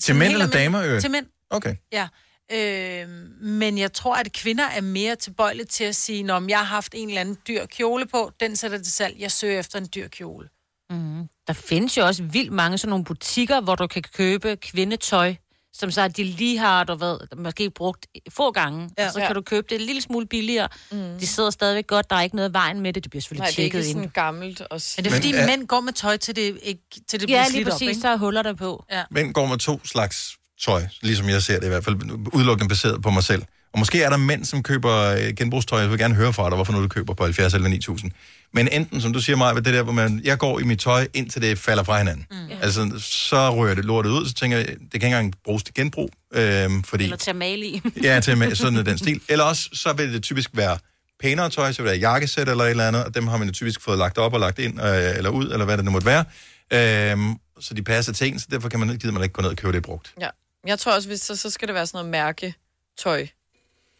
Til mænd eller damer, øh? Til mænd, Okay. ja. Øh, men jeg tror, at kvinder er mere tilbøjelige til at sige, om jeg har haft en eller anden dyr kjole på, den sætter til salg, jeg søger efter en dyr kjole. Mm. Der findes jo også vildt mange sådan nogle butikker, hvor du kan købe kvindetøj, som så de lige har, du ved, måske brugt få gange, ja. og så Ja. kan du købe det en lille smule billigere. Mm. De sidder stadigvæk godt, der er ikke noget i vejen med det, det bliver selvfølgelig Nej, det er ikke tjekket sådan ind. gammelt. Og... Men det er fordi, Men er- mænd går med tøj til det, ikke, til det bliver Ja, lige slidt op, præcis, ikke? så er huller der på. Ja. Mænd går med to slags tøj, ligesom jeg ser det i hvert fald, udelukkende baseret på mig selv. Og måske er der mænd, som køber øh, genbrugstøj. Jeg vil gerne høre fra dig, hvorfor nu du køber på 70 eller 9000. Men enten, som du siger mig, det der, hvor man, jeg går i mit tøj, indtil det falder fra hinanden. Mm. Altså, så rører det lortet ud, så tænker jeg, det kan ikke engang bruges til genbrug. Øhm, fordi, Eller til at male i. ja, til med sådan den stil. Eller også, så vil det typisk være pænere tøj, så vil det være jakkesæt eller et eller andet, og dem har man jo typisk fået lagt op og lagt ind, øh, eller ud, eller hvad det nu måtte være. Øhm, så de passer til en, så derfor kan man, gider man ikke gå ned og købe det brugt. Ja. Jeg tror også, hvis så, så skal det være sådan noget mærketøj.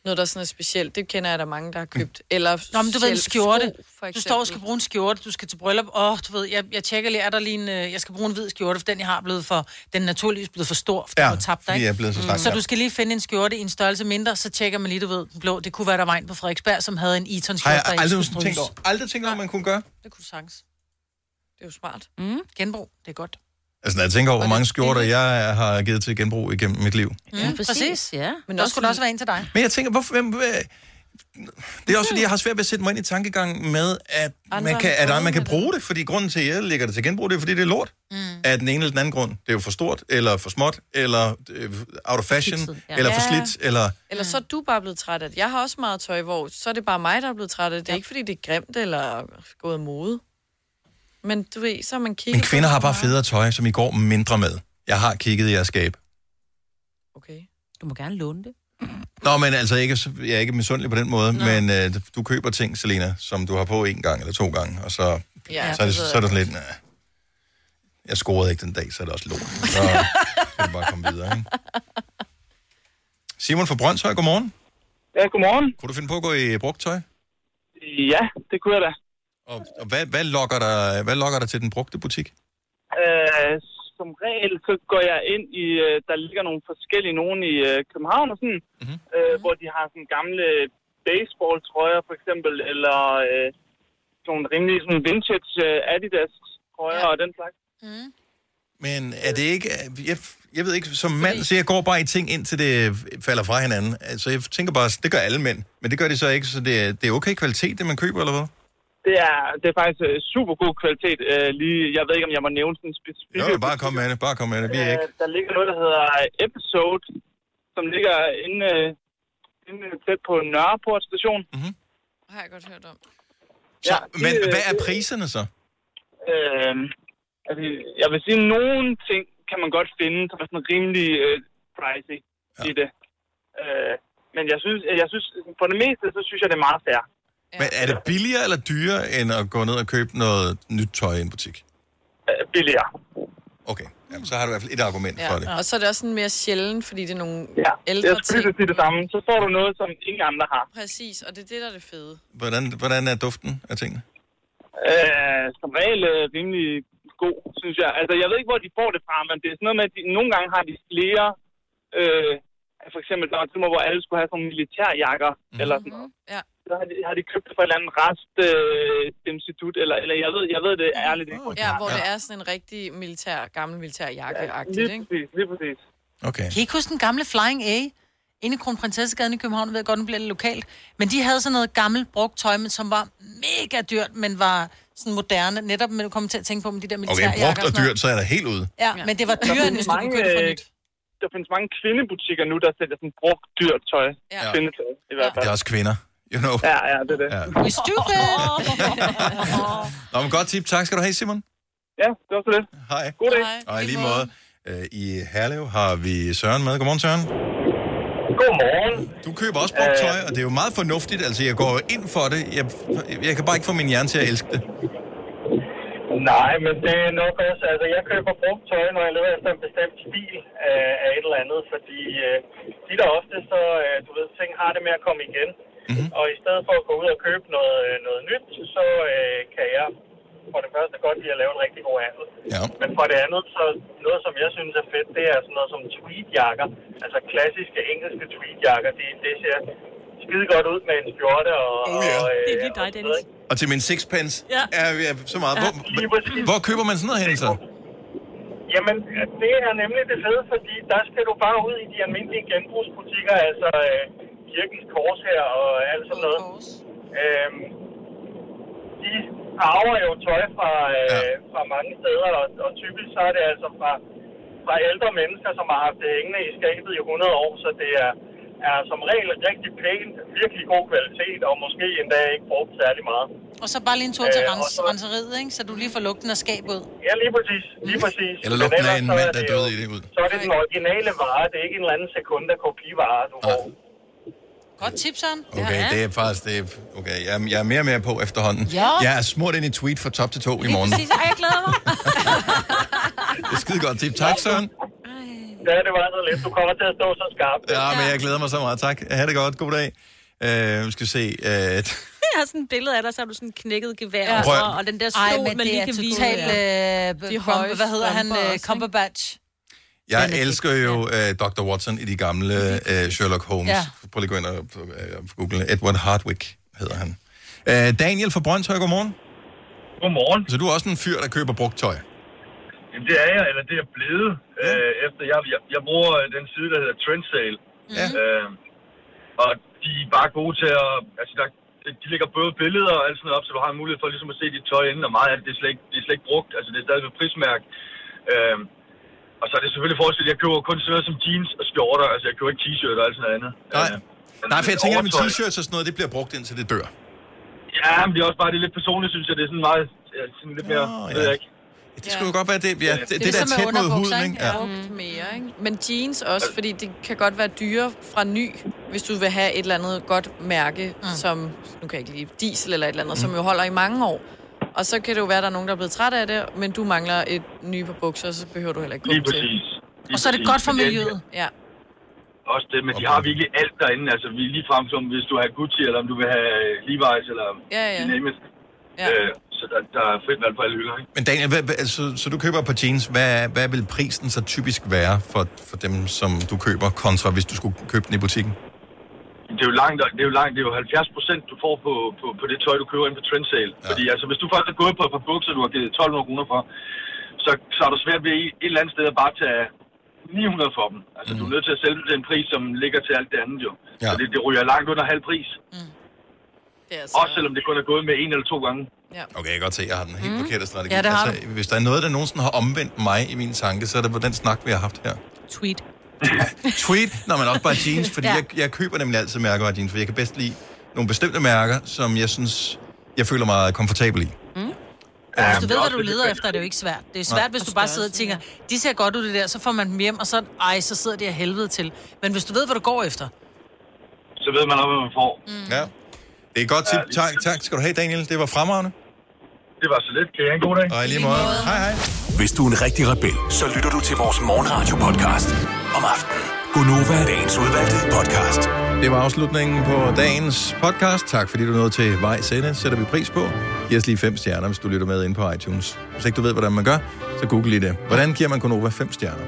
Noget, der sådan er specielt. Det kender jeg, der er mange, der har købt. Eller Nå, men du ved, en skjorte. sko, du står og skal bruge en skjorte, du skal til bryllup. Åh, oh, du ved, jeg, jeg tjekker lige, er der lige en, øh, jeg skal bruge en hvid skjorte, for den, jeg har, er blevet for, den er naturligvis blevet for stor, for Ja, den tabt, ikke? jeg er blevet så slank, så du skal lige finde en skjorte i en størrelse mindre, så tjekker man lige, du ved, den blå. Det kunne være, der var en på Frederiksberg, som havde en Eton Har skjorte, jeg der ikke aldrig tænkt over, aldrig tænkt over, man kunne gøre? Det kunne du sagtens. Det er jo smart. Mm. Genbrug, det er godt. Altså, når jeg tænker over, hvor mange skjorter jeg har givet til genbrug igennem mit liv. Mm, præcis. Ja. Men der skulle der også være en til dig. Men jeg tænker, hvorfor, hvem, Det er også fordi, jeg har svært ved at sætte mig ind i tankegangen med, at Andre man kan, at man kan bruge det. Fordi grunden til, at jeg lægger det til genbrug, det er, fordi det er lort. Mm. Af den ene eller den anden grund. Det er jo for stort, eller for småt, eller øh, out of fashion, Ja. eller for Ja. slidt, eller... Eller så er du bare blevet træt af det. Jeg har også meget tøj, hvor så er det bare mig, der er blevet træt af det. Det er ikke, fordi det er grimt eller gået mode. Men du ved, så har man kigget Men kvinder har bare federe tøj, som I går mindre med. Jeg har kigget i jeres skab. Okay. Du må gerne låne det. Nå, men altså, ikke, jeg er ikke misundelig på den måde, Nå. men øh, du køber ting, Selena, som du har på en gang eller to gange, og så, Ja, så, er, det, ved så er det sådan lidt, nej, jeg scorede ikke den dag, så er det også lort. Så kan du bare komme videre, ikke? Simon fra Brøndshøj, godmorgen. Ja, godmorgen. Kunne du finde på at gå i brugt tøj? Ja, det kunne jeg da. Og, og hvad, hvad, lokker dig, hvad lokker dig til den brugte butik? Øh, som regel, så går jeg ind i, øh, der ligger nogle forskellige nogen i øh, København og sådan, mm-hmm. øh, hvor de har sådan gamle baseball-trøjer for eksempel, eller øh, sådan nogle rimelig sådan vintage øh, Adidas-trøjer ja. og den slags. Mm. Men er det ikke... Jeg, jeg ved ikke, som mand, så jeg går bare i ting, indtil det falder fra hinanden. Altså, jeg tænker bare, det gør alle mænd. Men det gør de så ikke, så det, er- det er okay kvalitet, det man køber, eller hvad? Det er, det er faktisk øh, super god kvalitet. Øh, lige, jeg ved ikke, om jeg må nævne sådan en specifik. Jo, bare kom med det, bare kom med det. Vi er ikke... Øh, der ligger noget, der hedder Episode, som ligger inde, øh, inde tæt på Nørreport station. Mm-hmm. Har jeg godt hørt om. Så, men hvad er priserne så? Øh, altså, jeg vil sige, at nogle ting kan man godt finde, som er sådan rimelig øh, pricey ja. i det. Øh, men jeg synes, jeg synes, for det meste, så synes jeg, det er meget fair. Men er det billigere eller dyrere, end at gå ned og købe noget nyt tøj i en butik? Billigere. Okay, Jamen, så har du i hvert fald et argument Ja. for det. Og så er det også sådan mere sjældent, fordi det er nogle ja. ældre Jeg skulle lige sige det samme. Så får du noget, som ingen andre har. Præcis, og det er det, der er det fede. Hvordan, hvordan er duften af tingene? Øh, som regel øh, rimelig god, synes jeg. Altså, jeg ved ikke, hvor de får det fra, men det er sådan noget med, at de, nogle gange har de flere... Øh, for eksempel, der var hvor alle skulle have sådan nogle militærjakker, mm. eller sådan noget. Ja. Så har de, har de købt det fra et eller andet rest øh, institut, eller, eller jeg, ved, jeg ved det ærligt ikke. Ja, hvor det. er sådan en rigtig militær, gammel militær jakke-agtigt, Lige ikke? præcis, lige præcis. Okay. Kan I ikke huske den gamle Flying A? Inde i Kronprinsessegaden i København, jeg ved godt, den bliver lidt lokalt. Men de havde sådan noget gammelt brugt tøj, men som var mega dyrt, men var sådan moderne. Netop, men du kommer til at tænke på med de der Okay, militærjakker. brugt og dyrt, så er der helt ude. Ja, men det var dyrere, end hvis du kunne købe det for mange, nyt. øh, Der findes mange kvindebutikker nu, der sælger sådan brugt dyrt tøj. Ja. Kvindetøj, i hvert fald. Det er også kvinder, you know. Ja, ja, det er det. Ja. We stupid! Nå, men godt tip. Tak skal du have, Simon. Ja, det var så det. Hej. God dag. Og i lige måde, øh, i Herlev har vi Søren med. Godmorgen, Søren. Godmorgen. Du køber også brugt tøj, og det er jo meget fornuftigt. Altså, jeg går ind for det. Jeg, jeg kan bare ikke få min hjerne til at elske det. Nej, men det er nok også, altså jeg køber brugt tøj, når jeg leder efter en bestemt stil af, af et eller andet, fordi øh, de der ofte så, øh, du ved, ting har det med at komme igen. Mm-hmm. Og i stedet for at gå ud og købe noget, øh, noget nyt, så øh, kan jeg for det første godt lide at lave en rigtig god handel. Ja. Men for det andet, så noget som jeg synes er fedt, det er sådan noget som tweedjakker. Altså klassiske engelske tweedjakker, det, det ser skide godt ud med en skjorte og... Oh, ja. og, øh, Det er lige dig, Dennis. Og til min sixpence Ja. er er så meget. Hvor, hvor køber man sådan noget hen, så? Jamen, det er nemlig det fede, fordi der skal du bare ud i de almindelige genbrugsbutikker, altså øh, Kirkens Kors her og alt sådan noget. Øhm, de arver jo tøj fra, øh, ja. fra mange steder, og, og typisk så er det altså fra, fra ældre mennesker, som har haft det hængende i skabet i 100 år, så det er, er som regel rigtig pænt, virkelig god kvalitet, og måske endda ikke brugt særlig meget. Og så bare lige en tur til Øh, rens, så- renseriet, ikke? Så du lige får lugten af skab ud. Ja, lige præcis. Lige præcis. Eller lugten af en så mand, er der det døde i det ud. Så er det den originale vare, det er ikke en eller anden sekunda kopivare, du får. Godt tip, Søren. Okay, det er faktisk... Det er, okay, jeg, er- jeg er mere og mere på efterhånden. Ja. Jeg er smurt ind i tweet fra top til to i morgen. Præcis, ej, jeg glæder mig. Det er skide godt tip. Tak, Søren. Ja, det var så lidt. Du kommer til at stå så skarpt. Ja, men jeg glæder mig så meget. Tak. Ha' det godt. God dag. Uh, vi skal se. Uh, Jeg har sådan et billede af dig, så har du sådan knækket gevær Ja. Prøv- over, og den der Ej, stol, men man det lige er kan vise. totalt... Øh, De Crumb- hvad hedder han? Øh? Cumberbatch. Jeg er elsker jo uh, Dr. Watson i de gamle uh, Sherlock Holmes. Ja. Prøv lige at gå ind og uh, google. Edward Hardwick hedder han. Uh, Daniel fra Brøndshøj, godmorgen. Godmorgen. Så du er også en fyr, der køber brugt tøj? Jamen, det er jeg, eller det er blevet, øh, efter jeg, jeg, jeg bruger øh, den side, der hedder Trendsale. Ja. Øh, og de er bare gode til at... Altså, der, de lægger både billeder og alt sådan noget op, så du har en mulighed for ligesom at se dit tøj inden, og meget af det, det er slet ikke, det er slet ikke brugt. Altså, det er stadig et prismærk. Øhm, og så er det selvfølgelig forskel, jeg køber kun sådan noget som jeans og skjorter, altså jeg køber ikke t-shirt og alt sådan noget andet. Nej. Øh, Nej, for jeg tænker, at med t-shirts og sådan noget, det bliver brugt indtil det dør. Ja, men det er også bare det er lidt personligt, synes jeg. Det er sådan meget... Sådan lidt mere... Oh, ja. ved jeg ikke. Det skulle jo godt være det, ja, det, det, det der er er som med tæt mod huden, ikke? Ja. Brugt mere, ikke? Men jeans også, fordi det kan godt være dyre fra ny, hvis du vil have et eller andet godt mærke, mm. som, nu kan jeg ikke lide, diesel eller et eller andet, mm. som jo holder i mange år. Og så kan det jo være, at der er nogen, der er blevet træt af det, men du mangler et nye par bukser, så behøver du heller ikke gå Lige til. præcis. Lige Og så er det præcis. godt for miljøet. Ja. Også det, men de har virkelig alt derinde. Altså, vi lige frem som, hvis du har Gucci, eller om du vil have Levi's, eller Ja, ja. name it. Ja. Øh, så der, der er frit valg på alle hylder, ikke? Men Daniel, hvad, hvad, altså, så du køber et par jeans. Hvad, hvad vil prisen så typisk være for, for dem, som du køber, kontra hvis du skulle købe den i butikken? Det er jo langt, det er jo langt, det er jo 70 procent, du får på, på, på det tøj, du køber ind på Trendsale. Ja. Fordi altså, hvis du først er gået på et par bukser, du har givet 1200 kroner for, så, så er du svært ved et eller andet sted at bare tage 900 for dem. Altså, mm. du er nødt til at sælge dem til en pris, som ligger til alt det andet jo. Ja. Så det, det ryger langt under halv pris. Det er Også selvom det kun er gået med en eller to gange. Okay, jeg kan godt se, at jeg har den helt mm. forkerte strategi. Ja, det har altså, hvis der er noget, der nogensinde har omvendt mig i min tanke, så er det på den snak, vi har haft her. Tweet. Tweet, når man også bare jeans, fordi Ja. ja. jeg, jeg køber nemlig altid mærker af jeans, for jeg kan bedst lide nogle bestemte mærker, som jeg synes, jeg føler mig komfortabel i. Mm. Ja, Hvis du ved, hvad du leder efter, er det jo ikke svært. Det er svært, Nej. hvis du bare sidder og tænker, de ser godt ud det der, så får man dem hjem, og så, ej, så sidder det af helvede til. Men hvis du ved, hvad du går efter, Så ved man også, hvad man får. Mm. Ja. Det er et godt tip. Tak, tak skal du have, Daniel. Det var fremragende. Det var så lidt. Kan I have en god dag? Og lige måde. Hej, hej. Hvis du er en rigtig rebel, så lytter du til vores morgenradio-podcast om aftenen. Gunova, dagens udvalgte podcast. Det var afslutningen på dagens podcast. Tak fordi du nåede til vejs ende. Sætter vi pris på. Giv os lige fem stjerner, hvis du lytter med ind på iTunes. Hvis ikke du ved, hvordan man gør, så google lige det. Hvordan giver man Konova fem stjerner?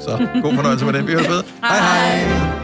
Så god fornøjelse med det. Vi høres ved. Hej hej.